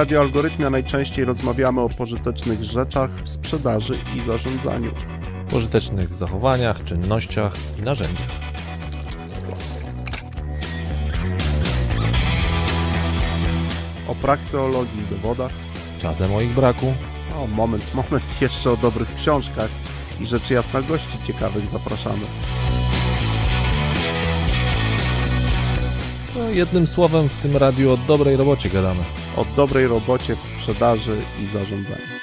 W radioalgorytmie najczęściej rozmawiamy o pożytecznych rzeczach w sprzedaży i zarządzaniu. Pożytecznych zachowaniach, czynnościach i narzędziach. O prakseologii i dowodach. Czasem o ich braku. O, moment, moment, jeszcze o dobrych książkach i rzecz jasna gości ciekawych zapraszamy. No, jednym słowem w tym radiu o dobrej robocie gadamy. O dobrej robocie w sprzedaży i zarządzaniu.